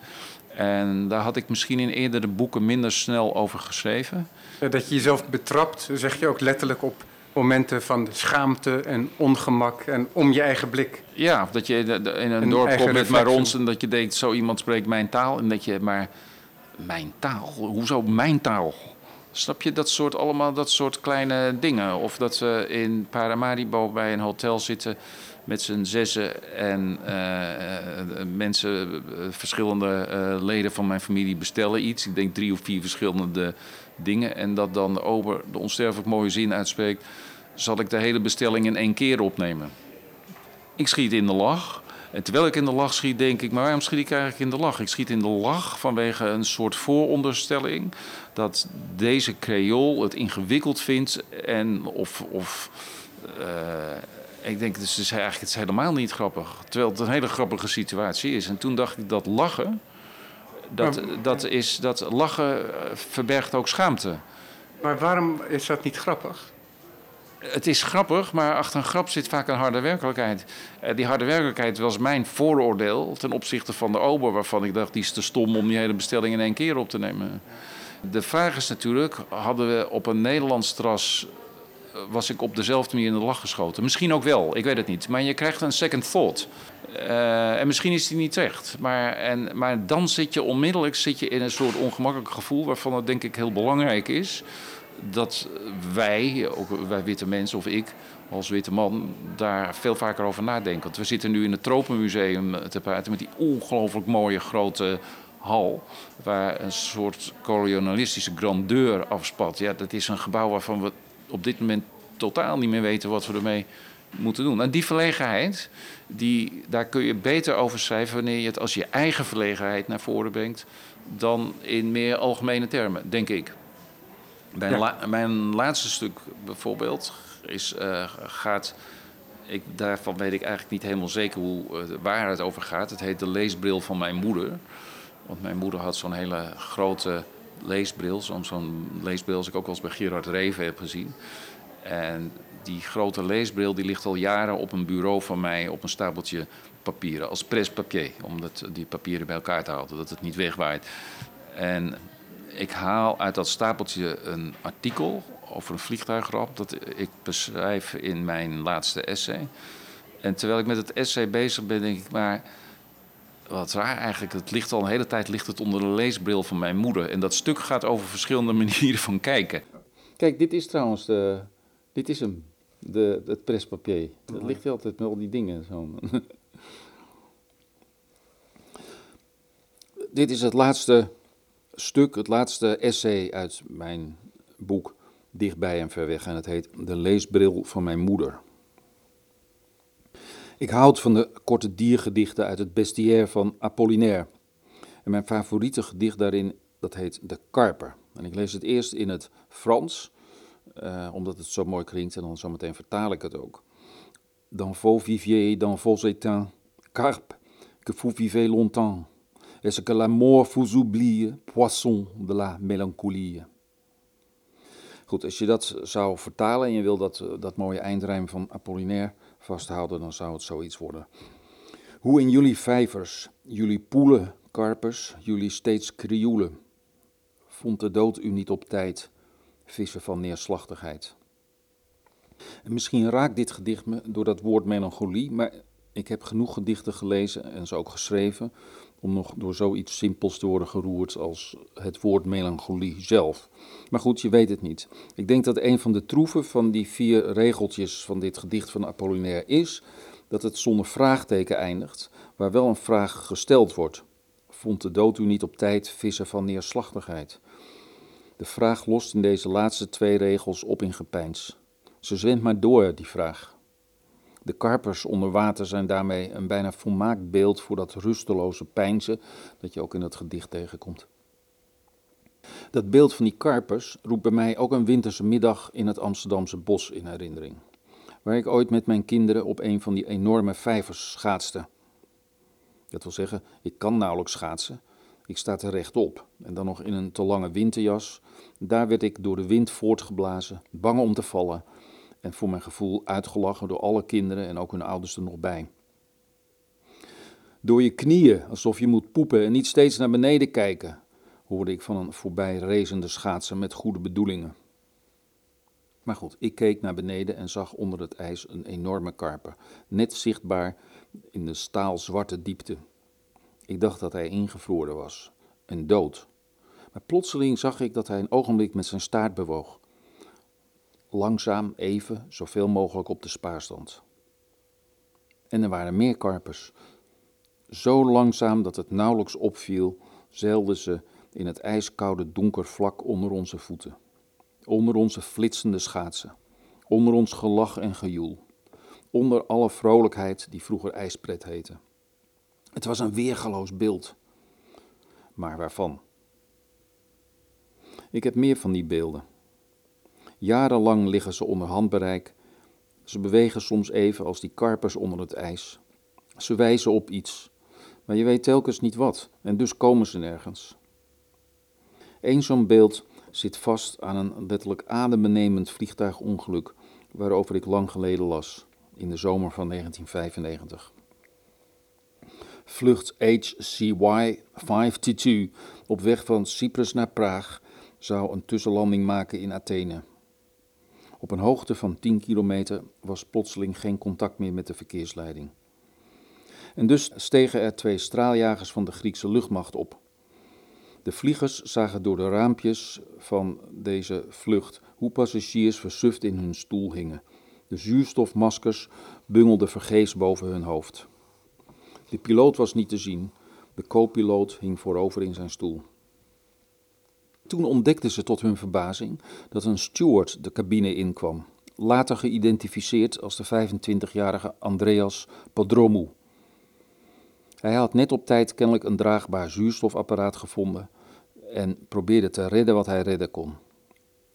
En daar had ik misschien in eerdere boeken minder snel over geschreven. Dat je jezelf betrapt, zeg je ook letterlijk op momenten van schaamte en ongemak en om je eigen blik. Ja, dat je in een, dorp komt met marons en dat je denkt, zo iemand spreekt mijn taal. En dat je, maar mijn taal? Hoezo mijn taal? Snap je dat soort, allemaal dat soort kleine dingen? Of dat we in Paramaribo bij een hotel zitten met z'n zessen en uh, mensen, verschillende uh, leden van mijn familie bestellen iets. Ik denk drie of vier verschillende dingen. En dat dan de ober de onsterfelijk mooie zin uitspreekt: zal ik de hele bestelling in één keer opnemen? Ik schiet in de lach. En terwijl ik in de lach schiet, denk ik, maar waarom schiet ik eigenlijk in de lach? Ik schiet in de lach vanwege een soort vooronderstelling dat deze creool het ingewikkeld vindt en of. of uh, ik denk, dus het is eigenlijk het is helemaal niet grappig. Terwijl het een hele grappige situatie is. En toen dacht ik dat lachen dat, dat, is, dat lachen eh, verbergt ook schaamte. Maar waarom is dat niet grappig? Het is grappig, maar achter een grap zit vaak een harde werkelijkheid. Eh, die harde werkelijkheid was mijn vooroordeel ten opzichte van de ober, waarvan ik dacht die is te stom om die hele bestelling in één keer op te nemen. De vraag is natuurlijk, hadden we op een Nederlands terras was ik op dezelfde manier in de lach geschoten. Misschien ook wel, ik weet het niet. Maar je krijgt een second thought. Uh, en misschien is die niet terecht. Maar, en, maar dan zit je onmiddellijk zit je in een soort ongemakkelijk gevoel... waarvan het denk ik heel belangrijk is... dat wij, ook wij witte mensen of ik als witte man... daar veel vaker over nadenken. Want we zitten nu in het Tropenmuseum te praten... met die ongelooflijk mooie grote hal... waar een soort kolonialistische grandeur afspat. Ja, dat is een gebouw waarvan we op dit moment totaal niet meer weten wat we ermee moeten doen. En die verlegenheid, die, daar kun je beter over schrijven wanneer je het als je eigen verlegenheid naar voren brengt dan in meer algemene termen, denk ik. Mijn, mijn laatste stuk bijvoorbeeld is, uh, gaat. Ik, daarvan weet ik eigenlijk niet helemaal zeker hoe, uh, waar het over gaat. Het heet De leesbril van mijn moeder. Want mijn moeder had zo'n hele grote leesbril. Zo'n leesbril als ik ook wel eens bij Gerard Reven heb gezien. En die grote leesbril die ligt al jaren op een bureau van mij op een stapeltje papieren. Als prespapier, om dat, die papieren bij elkaar te houden, dat het niet wegwaait. En ik haal uit dat stapeltje een artikel over een vliegtuigramp dat ik beschrijf in mijn laatste essay. En terwijl ik met het essay bezig ben, denk ik, maar wat raar eigenlijk. Het ligt al een hele tijd ligt het onder de leesbril van mijn moeder. En dat stuk gaat over verschillende manieren van kijken. Kijk, dit is trouwens de, dit is hem, de, het prespapier. Dat ligt altijd met al die dingen. Zo. dit is het laatste stuk, het laatste essay uit mijn boek Dichtbij en Ver Weg. En het heet De leesbril van mijn moeder. Ik houd van de korte diergedichten uit het bestiaire van Apollinaire. En mijn favoriete gedicht daarin, dat heet De Karper. En ik lees het eerst in het Frans, uh, omdat het zo mooi klinkt en dan zometeen vertaal ik het ook. Dans vos viviers, dans vos étangs, carpe, que vous vivez longtemps. Est-ce que la mort vous oublie, poisson de la mélancolie? Goed, als je dat zou vertalen en je wil dat, dat mooie eindrijm van Apollinaire vasthouden, dan zou het zoiets worden. Hoe in jullie vijvers, jullie poelen, karpers, jullie steeds krioelen, vond de dood u niet op tijd, vissen van neerslachtigheid. En misschien raakt dit gedicht me door dat woord melancholie, maar ik heb genoeg gedichten gelezen en ze ook geschreven om nog door zoiets simpels te worden geroerd als het woord melancholie zelf. Maar goed, je weet het niet. Ik denk dat een van de troeven van die vier regeltjes van dit gedicht van Apollinaire is dat het zonder vraagteken eindigt, waar wel een vraag gesteld wordt. Vond de dood u niet op tijd vissen van neerslachtigheid? De vraag lost in deze laatste twee regels op in gepeins. Ze zwemt maar door, die vraag. De karpers onder water zijn daarmee een bijna volmaakt beeld voor dat rusteloze pijnzen dat je ook in het gedicht tegenkomt. Dat beeld van die karpers roept bij mij ook een winterse middag in het Amsterdamse bos in herinnering, waar ik ooit met mijn kinderen op een van die enorme vijvers schaatste. Dat wil zeggen, ik kan nauwelijks schaatsen, ik sta er rechtop en dan nog in een te lange winterjas. Daar werd ik door de wind voortgeblazen, bang om te vallen en voor mijn gevoel uitgelachen door alle kinderen en ook hun ouders er nog bij. Door je knieën, alsof je moet poepen en niet steeds naar beneden kijken, hoorde ik van een voorbij rezende schaatser met goede bedoelingen. Maar goed, ik keek naar beneden en zag onder het ijs een enorme karper, net zichtbaar in de staalzwarte diepte. Ik dacht dat hij ingevroren was en dood. Maar plotseling zag ik dat hij een ogenblik met zijn staart bewoog langzaam even zoveel mogelijk op de spaarstand. En er waren meer karpers. Zo langzaam dat het nauwelijks opviel, zeilden ze in het ijskoude donker vlak onder onze voeten. Onder onze flitsende schaatsen. Onder ons gelach en gejoel. Onder alle vrolijkheid die vroeger ijspret heette. Het was een weergaloos beeld. Maar waarvan? Ik heb meer van die beelden. Jarenlang liggen ze onder handbereik. Ze bewegen soms even als die karpers onder het ijs. Ze wijzen op iets, maar je weet telkens niet wat, en dus komen ze nergens. Eén zo'n beeld zit vast aan een letterlijk adembenemend vliegtuigongeluk waarover ik lang geleden las, in de zomer van 1995. Vlucht HCY 52 op weg van Cyprus naar Praag zou een tussenlanding maken in Athene. Op een hoogte van 10 kilometer was plotseling geen contact meer met de verkeersleiding. En dus stegen er twee straaljagers van de Griekse luchtmacht op. De vliegers zagen door de raampjes van deze vlucht hoe passagiers versuft in hun stoel hingen. De zuurstofmaskers bungelden vergeefs boven hun hoofd. De piloot was niet te zien, de co-piloot hing voorover in zijn stoel. Toen ontdekten ze tot hun verbazing dat een steward de cabine inkwam, later geïdentificeerd als de 25-jarige Andreas Podromu. Hij had net op tijd kennelijk een draagbaar zuurstofapparaat gevonden en probeerde te redden wat hij redden kon.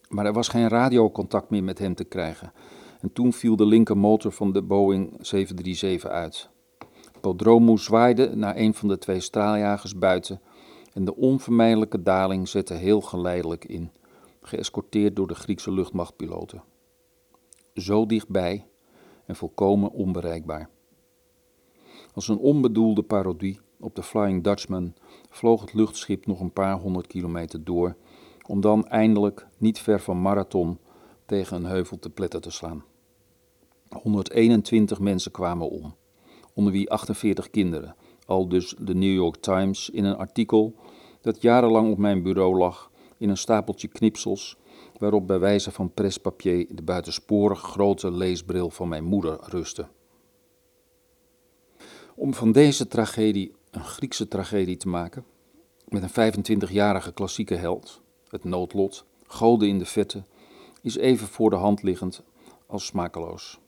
Maar er was geen radiocontact meer met hem te krijgen. En toen viel de linkermotor van de Boeing 737 uit. Podromu zwaaide naar een van de twee straaljagers buiten en de onvermijdelijke daling zette heel geleidelijk in, geëscorteerd door de Griekse luchtmachtpiloten. Zo dichtbij en volkomen onbereikbaar. Als een onbedoelde parodie op de Flying Dutchman vloog het luchtschip nog een paar honderd kilometer door, om dan eindelijk niet ver van Marathon tegen een heuvel te pletten te slaan. 121 mensen kwamen om, onder wie 48 kinderen, al dus de New York Times in een artikel dat jarenlang op mijn bureau lag in een stapeltje knipsels, waarop bij wijze van prespapier de buitensporig grote leesbril van mijn moeder rustte. Om van deze tragedie een Griekse tragedie te maken, met een 25-jarige klassieke held, het noodlot, goden in de vette, is even voor de hand liggend als smakeloos.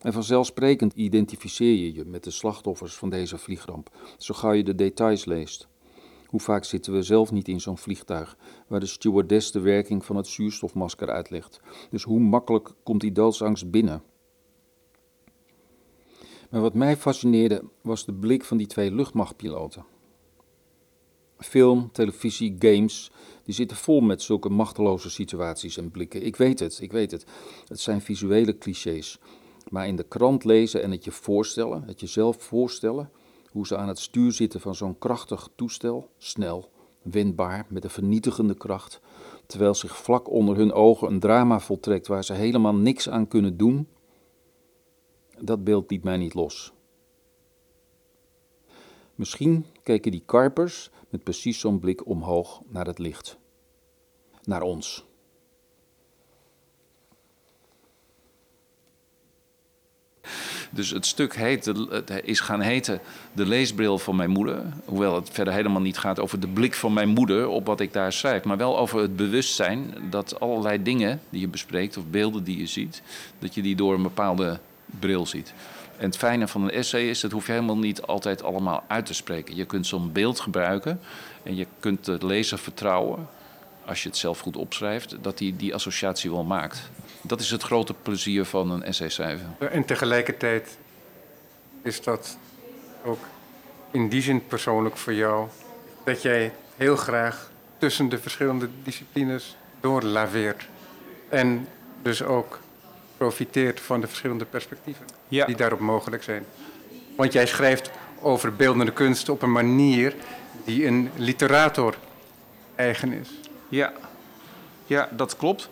En vanzelfsprekend identificeer je je met de slachtoffers van deze vliegramp, zo gauw je de details leest. Hoe vaak zitten we zelf niet in zo'n vliegtuig waar de stewardess de werking van het zuurstofmasker uitlegt? Dus hoe makkelijk komt die doodsangst binnen? Maar wat mij fascineerde was de blik van die twee luchtmachtpiloten. Film, televisie, games, die zitten vol met zulke machteloze situaties en blikken. Ik weet het, ik weet het. Het zijn visuele clichés. Maar in de krant lezen en het je voorstellen, het jezelf voorstellen, hoe ze aan het stuur zitten van zo'n krachtig toestel, snel, wendbaar, met een vernietigende kracht, terwijl zich vlak onder hun ogen een drama voltrekt waar ze helemaal niks aan kunnen doen, dat beeld liet mij niet los. Misschien keken die karpers met precies zo'n blik omhoog naar het licht. Naar ons. Dus het stuk heet, het is gaan heten De leesbril van mijn moeder. Hoewel het verder helemaal niet gaat over de blik van mijn moeder op wat ik daar schrijf. Maar wel over het bewustzijn dat allerlei dingen die je bespreekt of beelden die je ziet, dat je die door een bepaalde bril ziet. En het fijne van een essay is, dat hoef je helemaal niet altijd allemaal uit te spreken. Je kunt zo'n beeld gebruiken en je kunt de lezer vertrouwen, als je het zelf goed opschrijft, dat hij die associatie wel maakt. Dat is het grote plezier van een essay schrijven. En tegelijkertijd is dat ook in die zin persoonlijk voor jou, dat jij heel graag tussen de verschillende disciplines doorlaveert. En dus ook profiteert van de verschillende perspectieven die daarop mogelijk zijn. Want jij schrijft over beeldende kunst op een manier die een literator eigen is. Ja, ja dat klopt.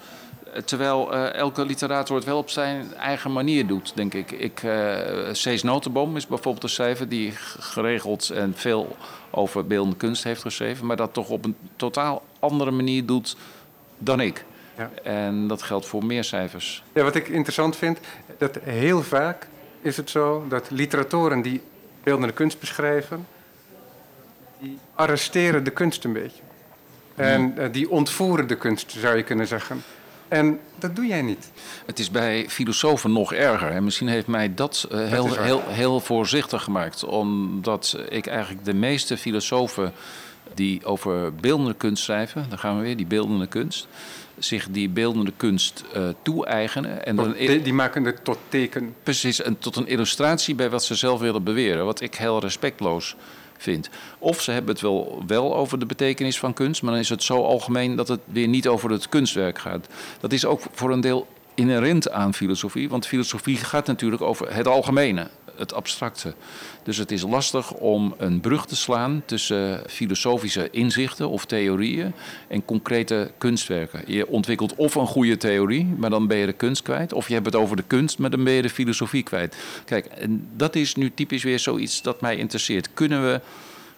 Terwijl uh, elke literator het wel op zijn eigen manier doet, denk ik. ik uh, Cees Notenboom is bijvoorbeeld een schrijver die geregeld en veel over beeldende kunst heeft geschreven, maar dat toch op een totaal andere manier doet dan ik. Ja. En dat geldt voor meer cijfers. Ja, wat ik interessant vind, dat heel vaak is het zo dat literatoren die beeldende kunst beschrijven, die arresteren de kunst een beetje. En uh, die ontvoeren de kunst, zou je kunnen zeggen. En dat doe jij niet. Het is bij filosofen nog erger. En misschien heeft mij dat, uh, heel, dat heel, heel voorzichtig gemaakt. Omdat ik eigenlijk de meeste filosofen die over beeldende kunst schrijven, dan gaan we weer, die beeldende kunst, zich die beeldende kunst uh, toe-eigenen. En dan, die maken het tot teken. Precies, en tot een illustratie bij wat ze zelf willen beweren. Wat ik heel respectloos Of ze hebben het wel, wel over de betekenis van kunst, maar dan is het zo algemeen dat het weer niet over het kunstwerk gaat. Dat is ook voor een deel inherent aan filosofie, want filosofie gaat natuurlijk over het algemene het abstracte. Dus het is lastig om een brug te slaan tussen filosofische inzichten of theorieën en concrete kunstwerken. Je ontwikkelt of een goede theorie, maar dan ben je de kunst kwijt. Of je hebt het over de kunst, maar dan ben je de filosofie kwijt. Kijk, en dat is nu typisch weer zoiets dat mij interesseert. Kunnen we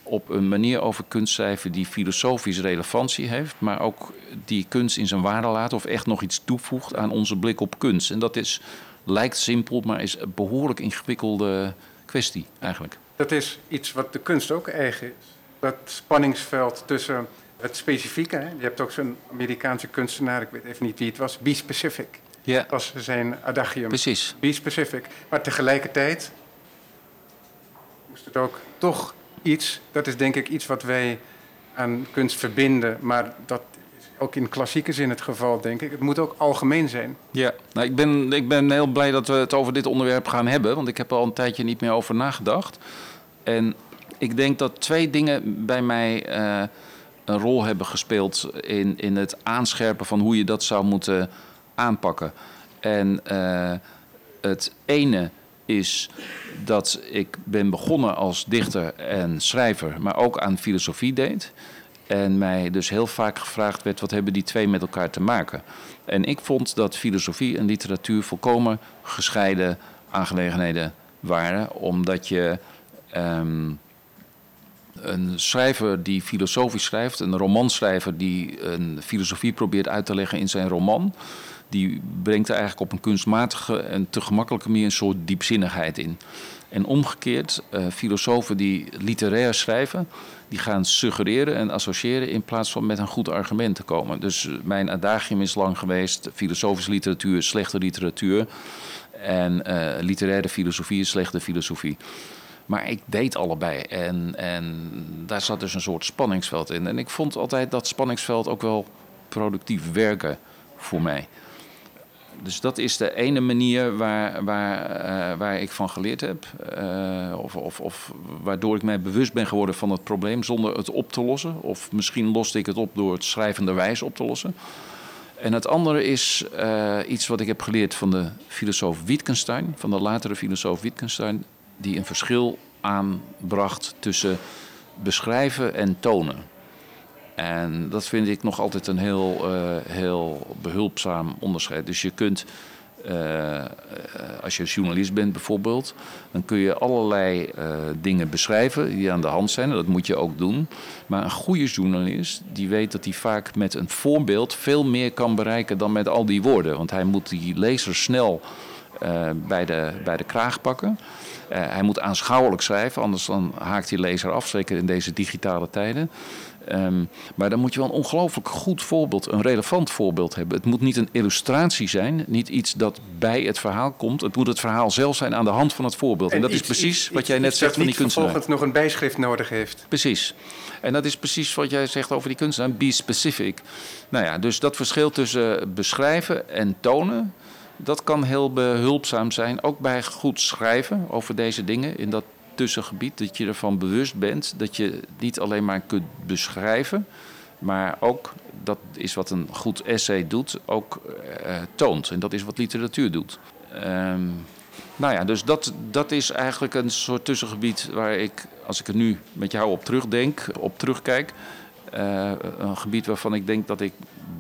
op een manier over kunst schrijven die filosofisch relevantie heeft, maar ook die kunst in zijn waarde laat of echt nog iets toevoegt aan onze blik op kunst. En dat is lijkt simpel, maar is een behoorlijk ingewikkelde kwestie eigenlijk. Dat is iets wat de kunst ook eigen is. Dat spanningsveld tussen het specifieke. Hè? Je hebt ook zo'n Amerikaanse kunstenaar, ik weet even niet wie het was, Be Specific. Ja. als zijn adagium. Precies. Be specific. Maar tegelijkertijd moest het ook toch iets, dat is denk ik iets wat wij aan kunst verbinden, maar dat ook in klassieke zin het geval, denk ik. Het moet ook algemeen zijn. Ja, nou, ik, ben, ik ben heel blij dat we het over dit onderwerp gaan hebben, want ik heb er al een tijdje niet meer over nagedacht. En ik denk dat twee dingen bij mij eh, een rol hebben gespeeld in, in het aanscherpen van hoe je dat zou moeten aanpakken. En eh, het ene is dat ik ben begonnen als dichter en schrijver, maar ook aan filosofie deed. En mij dus heel vaak gevraagd werd: wat hebben die twee met elkaar te maken? En ik vond dat filosofie en literatuur volkomen gescheiden aangelegenheden waren, omdat je ehm, een schrijver die filosofisch schrijft, een romanschrijver die een filosofie probeert uit te leggen in zijn roman, die brengt er eigenlijk op een kunstmatige en te gemakkelijke manier een soort diepzinnigheid in. En omgekeerd, uh, filosofen die literair schrijven, die gaan suggereren en associëren in plaats van met een goed argument te komen. Dus uh, mijn adagium is lang geweest: filosofische literatuur is slechte literatuur. En uh, literaire filosofie is slechte filosofie. Maar ik deed allebei. En, en daar zat dus een soort spanningsveld in. En ik vond altijd dat spanningsveld ook wel productief werken voor mij. Dus dat is de ene manier waar, waar, uh, waar ik van geleerd heb. Uh, of, of, of, waardoor ik mij bewust ben geworden van het probleem zonder het op te lossen. Of misschien loste ik het op door het schrijvenderwijs op te lossen. En het andere is uh, iets wat ik heb geleerd van de filosoof Wittgenstein, van de latere filosoof Wittgenstein, die een verschil aanbracht tussen beschrijven en tonen. En dat vind ik nog altijd een heel, uh, heel behulpzaam onderscheid. Dus je kunt, uh, als je journalist bent bijvoorbeeld, dan kun je allerlei uh, dingen beschrijven die aan de hand zijn. En dat moet je ook doen. Maar een goede journalist, die weet dat hij vaak met een voorbeeld veel meer kan bereiken dan met al die woorden. Want hij moet die lezer snel bij, de, bij de kraag pakken. Hij moet aanschouwelijk schrijven, anders dan haakt die lezer af, zeker in deze digitale tijden. Um, maar dan moet je wel een ongelooflijk goed voorbeeld, een relevant voorbeeld hebben. Het moet niet een illustratie zijn, niet iets dat bij het verhaal komt. Het moet het verhaal zelf zijn aan de hand van het voorbeeld. En, en dat iets, is precies iets, wat jij net zegt van die kunstenaar. Dat vervolgens nog een bijschrift nodig heeft. Precies. En dat is precies wat jij zegt over die kunstenaar, be specific. Nou ja, dus dat verschil tussen beschrijven en tonen dat kan heel behulpzaam zijn, ook bij goed schrijven over deze dingen in dat tussengebied. Dat je ervan bewust bent dat je niet alleen maar kunt beschrijven, maar ook, dat is wat een goed essay doet, ook uh, toont. En dat is wat literatuur doet. Um, nou ja, dus dat, dat is eigenlijk een soort tussengebied waar ik, als ik er nu met jou op terugdenk, op terugkijk, uh, een gebied waarvan ik denk dat ik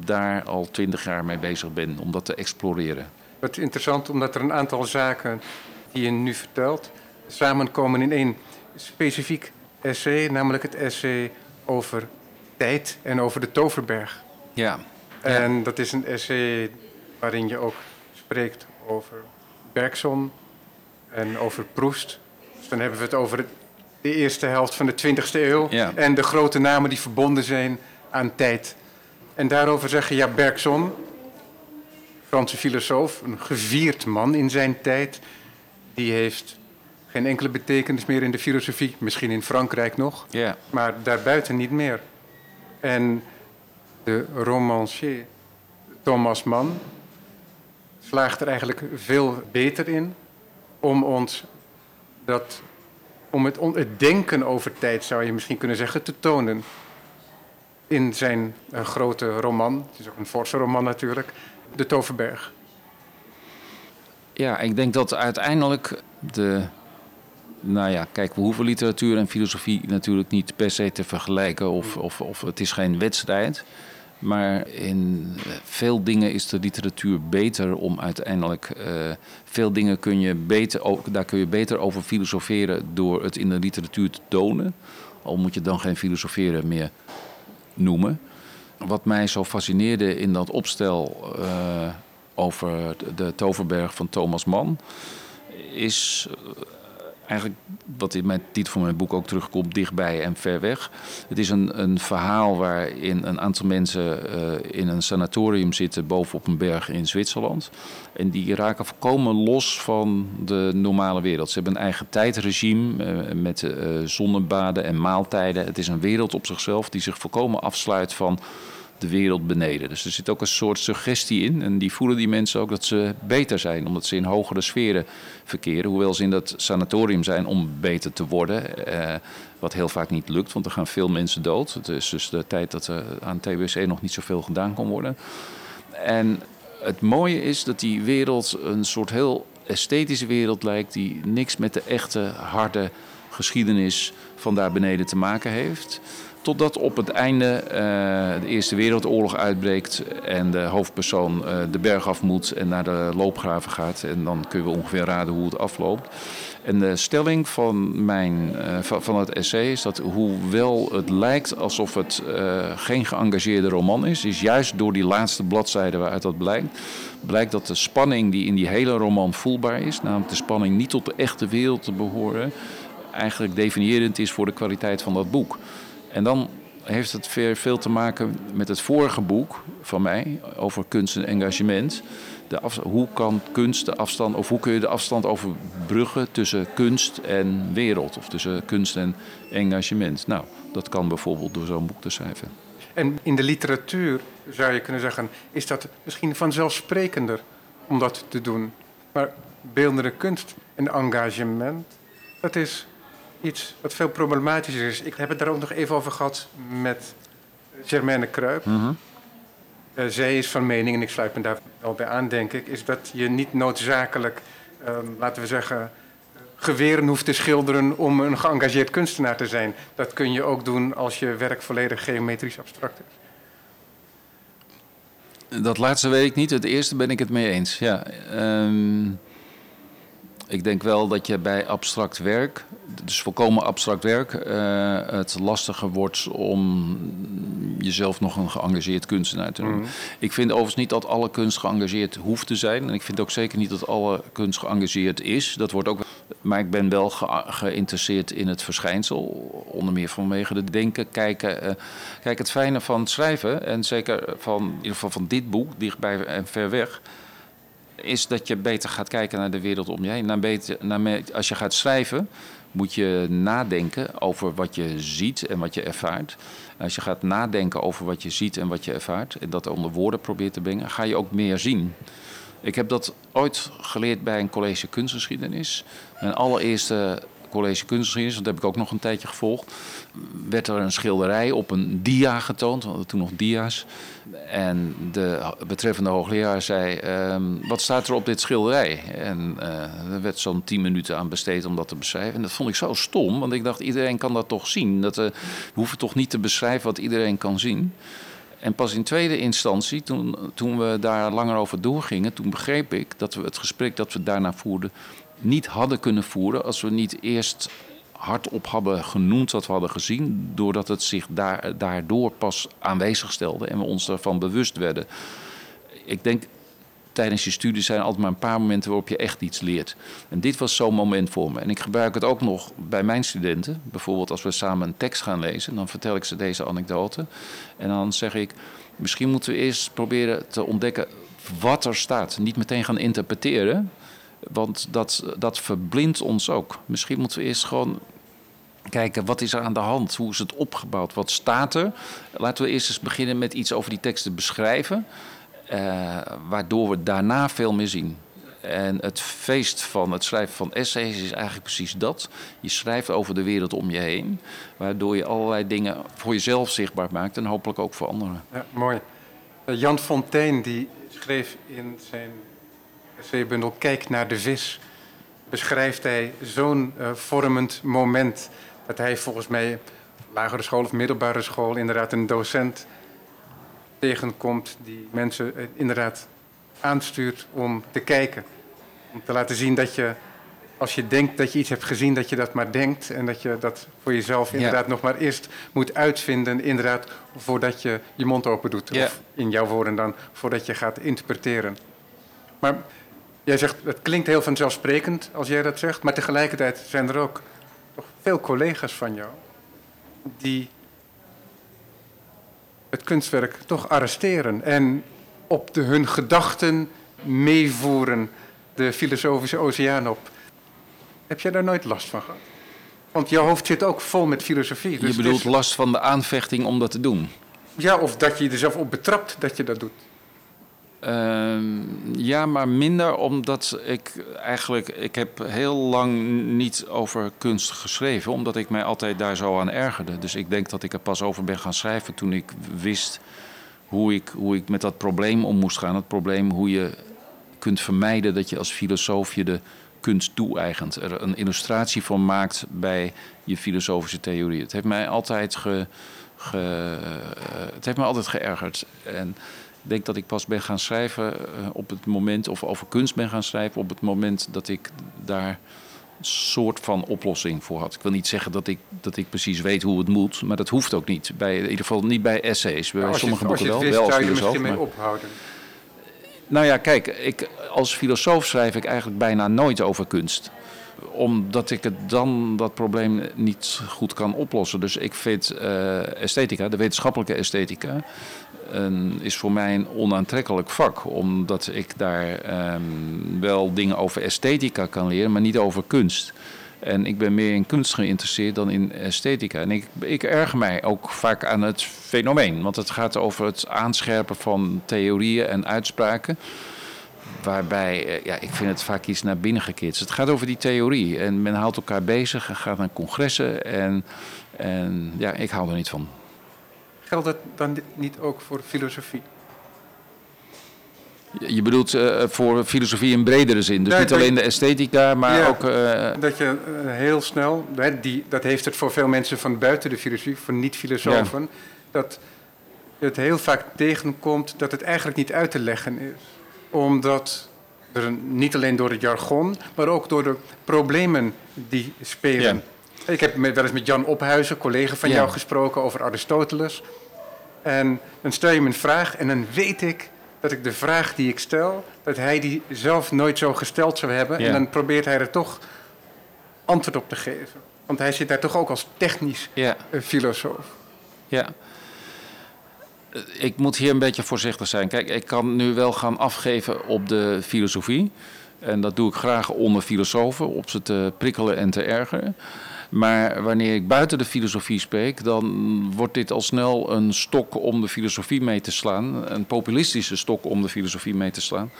daar al twintig jaar mee bezig ben om dat te exploreren. Wat interessant, omdat er een aantal zaken die je nu vertelt samenkomen in één specifiek essay, namelijk het essay over tijd en over de Toverberg. Ja. En dat is een essay waarin je ook spreekt over Bergson en over Proest. Dus dan hebben we het over de eerste helft van de 20e eeuw ja. en de grote namen die verbonden zijn aan tijd. En daarover zeggen, ja, Bergson, Franse filosoof, een gevierd man in zijn tijd, die heeft geen enkele betekenis meer in de filosofie. Misschien in Frankrijk nog, yeah. maar daarbuiten niet meer. En de romancier Thomas Mann slaagt er eigenlijk veel beter in om ons dat, om het, het denken over tijd, zou je misschien kunnen zeggen, te tonen. In zijn uh, grote roman, het is ook een forse roman natuurlijk, De Toverberg. Ja, ik denk dat uiteindelijk de nou ja, kijk, we hoeven literatuur en filosofie natuurlijk niet per se te vergelijken. Of, of, of het is geen wedstrijd. Maar in veel dingen is de literatuur beter om uiteindelijk. Uh, veel dingen kun je beter, daar kun je beter over filosoferen door het in de literatuur te tonen. Al moet je dan geen filosoferen meer noemen. Wat mij zo fascineerde in dat opstel uh, over de Toverberg van Thomas Mann. is eigenlijk wat in mijn titel van mijn boek ook terugkomt, dichtbij en ver weg. Het is een, een verhaal waarin een aantal mensen uh, in een sanatorium zitten bovenop een berg in Zwitserland. En die raken volkomen los van de normale wereld. Ze hebben een eigen tijdregime uh, met uh, zonnebaden en maaltijden. Het is een wereld op zichzelf die zich volkomen afsluit van de wereld beneden. Dus er zit ook een soort suggestie in. En die voelen die mensen ook dat ze beter zijn, omdat ze in hogere sferen verkeren. Hoewel ze in dat sanatorium zijn om beter te worden. Eh, wat heel vaak niet lukt, want er gaan veel mensen dood. Het is dus de tijd dat er aan TBC nog niet zoveel gedaan kon worden. En het mooie is dat die wereld een soort heel esthetische wereld lijkt, die niks met de echte harde geschiedenis van daar beneden te maken heeft. Totdat op het einde uh, de Eerste Wereldoorlog uitbreekt en de hoofdpersoon uh, de berg af moet en naar de loopgraven gaat. En dan kunnen we ongeveer raden hoe het afloopt. En de stelling van, mijn, van, van het essay is dat hoewel het lijkt alsof het geen geëngageerde roman is, is juist door die laatste bladzijde waaruit dat blijkt, blijkt dat de spanning die in die hele roman voelbaar is, namelijk de spanning niet tot de echte wereld te behoren, eigenlijk definiërend is voor de kwaliteit van dat boek. En dan heeft het veel, te maken met het vorige boek van mij over kunst en engagement. De hoe kan kunst de afstand, of hoe kun je de afstand overbruggen tussen kunst en wereld, of tussen kunst en engagement? Nou, dat kan bijvoorbeeld door zo'n boek te schrijven. En in de literatuur zou je kunnen zeggen, is dat misschien vanzelfsprekender om dat te doen. Maar beeldende kunst en engagement, dat is iets wat veel problematischer is. Ik heb het daar ook nog even over gehad met Germaine Kruip. Mm -hmm. uh, zij is van mening, en ik sluit me daar wel bij aan, denk ik, is dat je niet noodzakelijk, um, laten we zeggen, geweren hoeft te schilderen om een geëngageerd kunstenaar te zijn. Dat kun je ook doen als je werk volledig geometrisch abstract is. Dat laatste weet ik niet. Het eerste ben ik het mee eens. Ja. Um, ik denk wel dat je bij abstract werk, dus volkomen abstract werk, uh, het lastiger wordt om jezelf nog een geëngageerd kunstenaar te noemen. Mm. Ik vind overigens niet dat alle kunst geëngageerd hoeft te zijn. En ik vind ook zeker niet dat alle kunst geëngageerd is. Dat wordt ook. Maar ik ben wel ge geïnteresseerd in het verschijnsel. Onder meer vanwege het denken, kijken. Uh, kijk, het fijne van het schrijven, en zeker van, in ieder geval van dit boek, dichtbij en ver weg is dat je beter gaat kijken naar de wereld om je heen. Naar beter, naar, als je gaat schrijven, moet je nadenken over wat je ziet en wat je ervaart. Als je gaat nadenken over wat je ziet en wat je ervaart, en dat onder woorden probeert te brengen, ga je ook meer zien. Ik heb dat ooit geleerd bij een college kunstgeschiedenis. Mijn allereerste college kunstgeschiedenis, dat heb ik ook nog een tijdje gevolgd, werd er een schilderij op een dia getoond, hadden toen nog dia's. En de betreffende hoogleraar zei, um, wat staat er op dit schilderij? En uh, er werd zo'n tien minuten aan besteed om dat te beschrijven. En dat vond ik zo stom, want ik dacht, iedereen kan dat toch zien. Dat, uh, we hoeven toch niet te beschrijven wat iedereen kan zien. En pas in tweede instantie, toen, toen we daar langer over doorgingen, toen begreep ik dat we het gesprek dat we daarna voerden niet hadden kunnen voeren als we niet eerst hardop hadden genoemd wat we hadden gezien, doordat het zich daar, daardoor pas aanwezig stelde en we ons ervan bewust werden. Ik denk, tijdens je studie zijn altijd maar een paar momenten waarop je echt iets leert. En dit was zo'n moment voor me. En ik gebruik het ook nog bij mijn studenten. Bijvoorbeeld als we samen een tekst gaan lezen, dan vertel ik ze deze anekdote. En dan zeg ik, misschien moeten we eerst proberen te ontdekken wat er staat. Niet meteen gaan interpreteren, want dat, dat verblindt ons ook. Misschien moeten we eerst gewoon kijken wat is er aan de hand, hoe is het opgebouwd, wat staat er. Laten we eerst eens beginnen met iets over die teksten beschrijven, uh, waardoor we daarna veel meer zien. En het feest van het schrijven van essays is eigenlijk precies dat. Je schrijft over de wereld om je heen, waardoor je allerlei dingen voor jezelf zichtbaar maakt en hopelijk ook voor anderen. Ja, mooi. Uh, Jan Fontaine die schreef in zijn essaybundel Kijk naar de vis, beschrijft hij zo'n uh, vormend moment dat hij volgens mij lagere school of middelbare school inderdaad een docent tegenkomt die mensen uh, inderdaad aanstuurt om te kijken. Om te laten zien dat je, als je denkt dat je iets hebt gezien, dat je dat maar denkt. En dat je dat voor jezelf inderdaad ja. nog maar eerst moet uitvinden, inderdaad, voordat je je mond open doet. Ja. Of in jouw woorden dan, voordat je gaat interpreteren. Maar Jij zegt, het klinkt heel vanzelfsprekend als jij dat zegt, maar tegelijkertijd zijn er ook toch veel collega's van jou die het kunstwerk toch arresteren en op de, hun gedachten meevoeren de filosofische oceaan op. Heb jij daar nooit last van gehad? Want jouw hoofd zit ook vol met filosofie. Dus je bedoelt last van de aanvechting om dat te doen? Ja, of dat je er zelf op betrapt dat je dat doet. Uh, ja, maar minder omdat ik eigenlijk... Ik heb heel lang niet over kunst geschreven... omdat ik mij altijd daar zo aan ergerde. Dus ik denk dat ik er pas over ben gaan schrijven toen ik wist... hoe ik, hoe ik met dat probleem om moest gaan. Het probleem hoe je kunt vermijden dat je als filosoof je de kunst toe-eigent. Er een illustratie van maakt bij je filosofische theorie. Het heeft mij altijd ge, ge, het heeft mij altijd geërgerd. En denk dat ik pas ben gaan schrijven eh, op het moment, of over kunst ben gaan schrijven, op het moment dat ik daar een soort van oplossing voor had. Ik wil niet zeggen dat ik, dat ik precies weet hoe het moet, maar dat hoeft ook niet. Bij, in ieder geval niet bij essays. Bij sommige boeken wel. Wist, wel als zou je er mee ophouden. Nou ja, kijk, ik, als filosoof schrijf ik eigenlijk bijna nooit over kunst omdat ik het dan dat probleem niet goed kan oplossen. Dus ik vind uh, esthetica, de wetenschappelijke esthetica, een, is voor mij een onaantrekkelijk vak. Omdat ik daar um, wel dingen over esthetica kan leren, maar niet over kunst. En ik ben meer in kunst geïnteresseerd dan in esthetica. En ik, ik erger mij ook vaak aan het fenomeen. Want het gaat over het aanscherpen van theorieën en uitspraken. Waarbij, eh, ja, ik vind het vaak iets naar binnen gekeerd. het gaat over die theorie. En men houdt elkaar bezig en gaat naar congressen. En, en ja, ik hou er niet van. Geldt dat dan niet ook voor filosofie? Je bedoelt uh, voor filosofie in bredere zin. Dus niet alleen de esthetica, maar ja, ook. Uh, dat je heel snel, die, dat heeft het voor veel mensen van buiten de filosofie, voor niet-filosofen, ja. dat het heel vaak tegenkomt dat het eigenlijk niet uit te leggen is. Omdat er niet alleen door het jargon, maar ook door de problemen die spelen. Ja. Ik heb wel eens met Jan Ophuizen, collega van jou, gesproken over Aristoteles. En dan stel je me een vraag en dan weet ik dat ik de vraag die ik stel, dat hij die zelf nooit zo gesteld zou hebben. Ja. En dan probeert hij er toch antwoord op te geven. Want hij zit daar toch ook als technisch ja. filosoof. Ja. Ik moet hier een beetje voorzichtig zijn. Kijk, ik kan nu wel gaan afgeven op de filosofie. En dat doe ik graag onder filosofen, op ze te prikkelen en te ergeren. Maar wanneer ik buiten de filosofie spreek, dan wordt dit al snel een stok om de filosofie mee te slaan. Een populistische stok om de filosofie mee te slaan.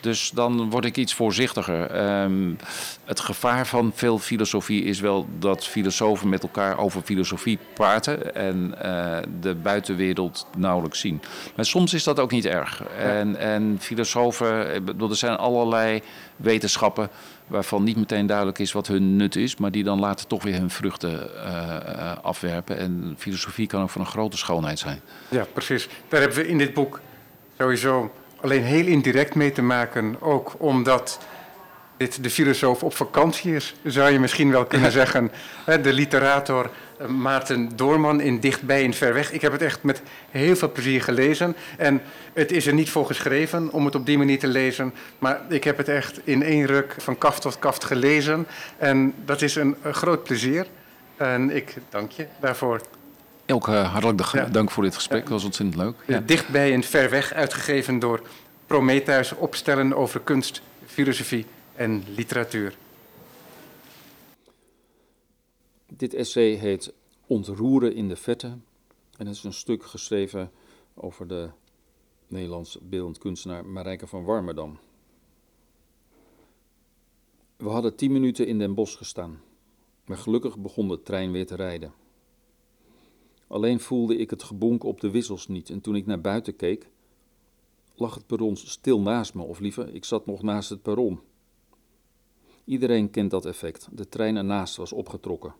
Dus dan word ik iets voorzichtiger. Um, het gevaar van veel filosofie is wel dat filosofen met elkaar over filosofie praten en uh, de buitenwereld nauwelijks zien. Maar soms is dat ook niet erg. En, en filosofen, er zijn allerlei wetenschappen waarvan niet meteen duidelijk is wat hun nut is, maar die dan later toch weer hun vruchten uh, afwerpen. En filosofie kan ook van een grote schoonheid zijn. Ja, precies. Daar hebben we in dit boek sowieso alleen heel indirect mee te maken, ook omdat dit de filosoof op vakantie is, zou je misschien wel kunnen zeggen. De literator Maarten Doorman in Dichtbij en Ver Weg. Ik heb het echt met heel veel plezier gelezen. En het is er niet voor geschreven om het op die manier te lezen. Maar ik heb het echt in één ruk van kaft tot kaft gelezen. En dat is een, een groot plezier. En ik dank je daarvoor. Ook uh, hartelijk ja. dank voor dit gesprek. Dat was ontzettend leuk. Ja. Dichtbij en Ver Weg, uitgegeven door Prometheus. Opstellen over kunst, filosofie en literatuur. Dit essay heet Ontroeren in de Vette. En het is een stuk geschreven over de Nederlands beeldend kunstenaar Marijke van Warmerdam. We hadden tien minuten in Den Bosch gestaan, maar gelukkig begon de trein weer te rijden. Alleen voelde ik het gebonk op de wissels niet en toen ik naar buiten keek, lag het perron stil naast me, of liever, ik zat nog naast het perron. Iedereen kent dat effect. De trein ernaast was opgetrokken.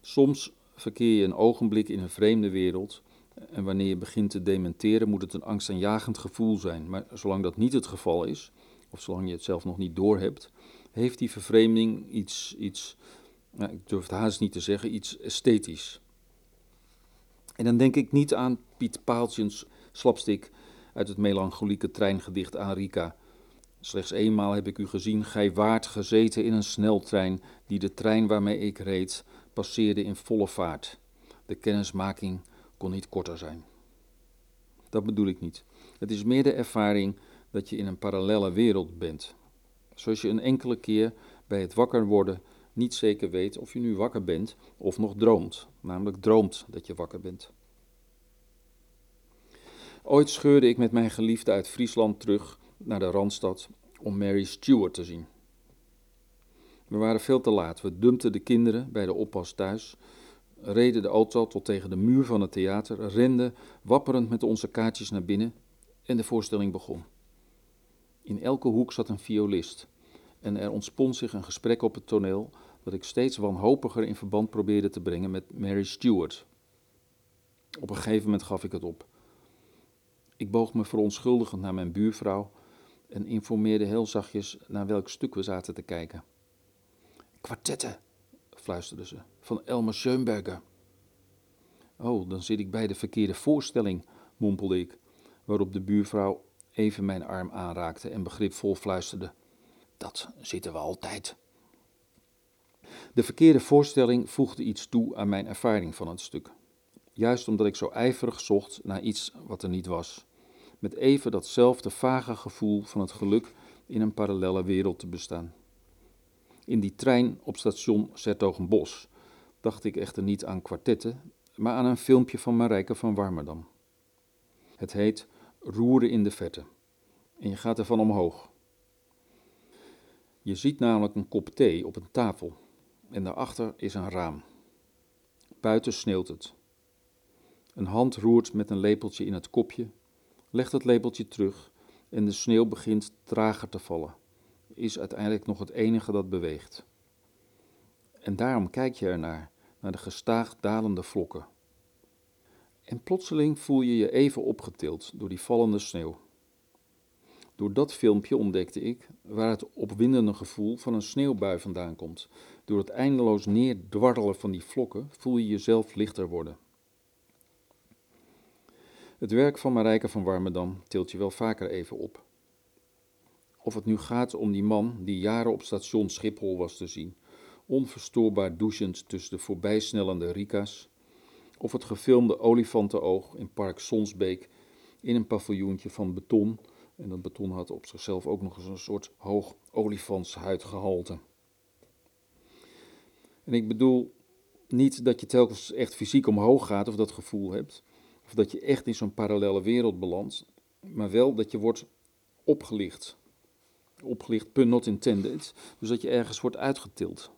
Soms verkeer je een ogenblik in een vreemde wereld en wanneer je begint te dementeren moet het een angstaanjagend gevoel zijn. Maar zolang dat niet het geval is, of zolang je het zelf nog niet doorhebt, heeft die vervreemding iets, iets nou, ik durf het haast niet te zeggen, iets esthetisch. En dan denk ik niet aan Piet Paaltjens slapstick uit het melancholieke treingedicht Arika, Slechts eenmaal heb ik u gezien, gij waart gezeten in een sneltrein die de trein waarmee ik reed passeerde in volle vaart. De kennismaking kon niet korter zijn. Dat bedoel ik niet. Het is meer de ervaring dat je in een parallelle wereld bent. Zoals je een enkele keer bij het wakker worden niet zeker weet of je nu wakker bent of nog droomt, namelijk droomt dat je wakker bent. Ooit scheurde ik met mijn geliefde uit Friesland terug naar de Randstad om Mary Stewart te zien. We waren veel te laat. We dumpten de kinderen bij de oppas thuis, reden de auto tot tegen de muur van het theater, renden wapperend met onze kaartjes naar binnen en de voorstelling begon. In elke hoek zat een violist en er ontspon zich een gesprek op het toneel dat ik steeds wanhopiger in verband probeerde te brengen met Mary Stewart. Op een gegeven moment gaf ik het op. Ik boog me verontschuldigend naar mijn buurvrouw en informeerde heel zachtjes naar welk stuk we zaten te kijken. Kwartetten, fluisterde ze, van Elmer Schoenberger. Oh, dan zit ik bij de verkeerde voorstelling, mompelde ik, waarop de buurvrouw even mijn arm aanraakte en begripvol fluisterde. Dat zitten we altijd. De verkeerde voorstelling voegde iets toe aan mijn ervaring van het stuk. Juist omdat ik zo ijverig zocht naar iets wat er niet was. Met even datzelfde vage gevoel van het geluk in een parallelle wereld te bestaan. In die trein op station Sertogenbos dacht ik echter niet aan kwartetten, maar aan een filmpje van Marijke van Warmerdam. Het heet Roeren in de Verte en je gaat ervan omhoog. Je ziet namelijk een kop thee op een tafel en daarachter is een raam. Buiten sneeuwt het. Een hand roert met een lepeltje in het kopje, legt het lepeltje terug en de sneeuw begint trager te vallen. Is uiteindelijk nog het enige dat beweegt. En daarom kijk je ernaar, naar de gestaag dalende vlokken. En plotseling voel je je even opgetild door die vallende sneeuw. Door dat filmpje ontdekte ik waar het opwindende gevoel van een sneeuwbui vandaan komt. Door het eindeloos neerdwarrelen van die vlokken voel je jezelf lichter worden. Het werk van Marijke van Warmerdam tilt je wel vaker even op. Of het nu gaat om die man die jaren op station Schiphol was te zien, onverstoorbaar douchend tussen de voorbijsnellende Rika's, of het gefilmde olifantenoog in Park Sonsbeek in een paviljoentje van beton en dat beton had op zichzelf ook nog eens een soort hoog olifantshuidgehalte. En ik bedoel niet dat je telkens echt fysiek omhoog gaat of dat gevoel hebt, of dat je echt in zo'n parallele wereld belandt, maar wel dat je wordt opgelicht. Opgelicht, pun not intended, dus dat je ergens wordt uitgetild.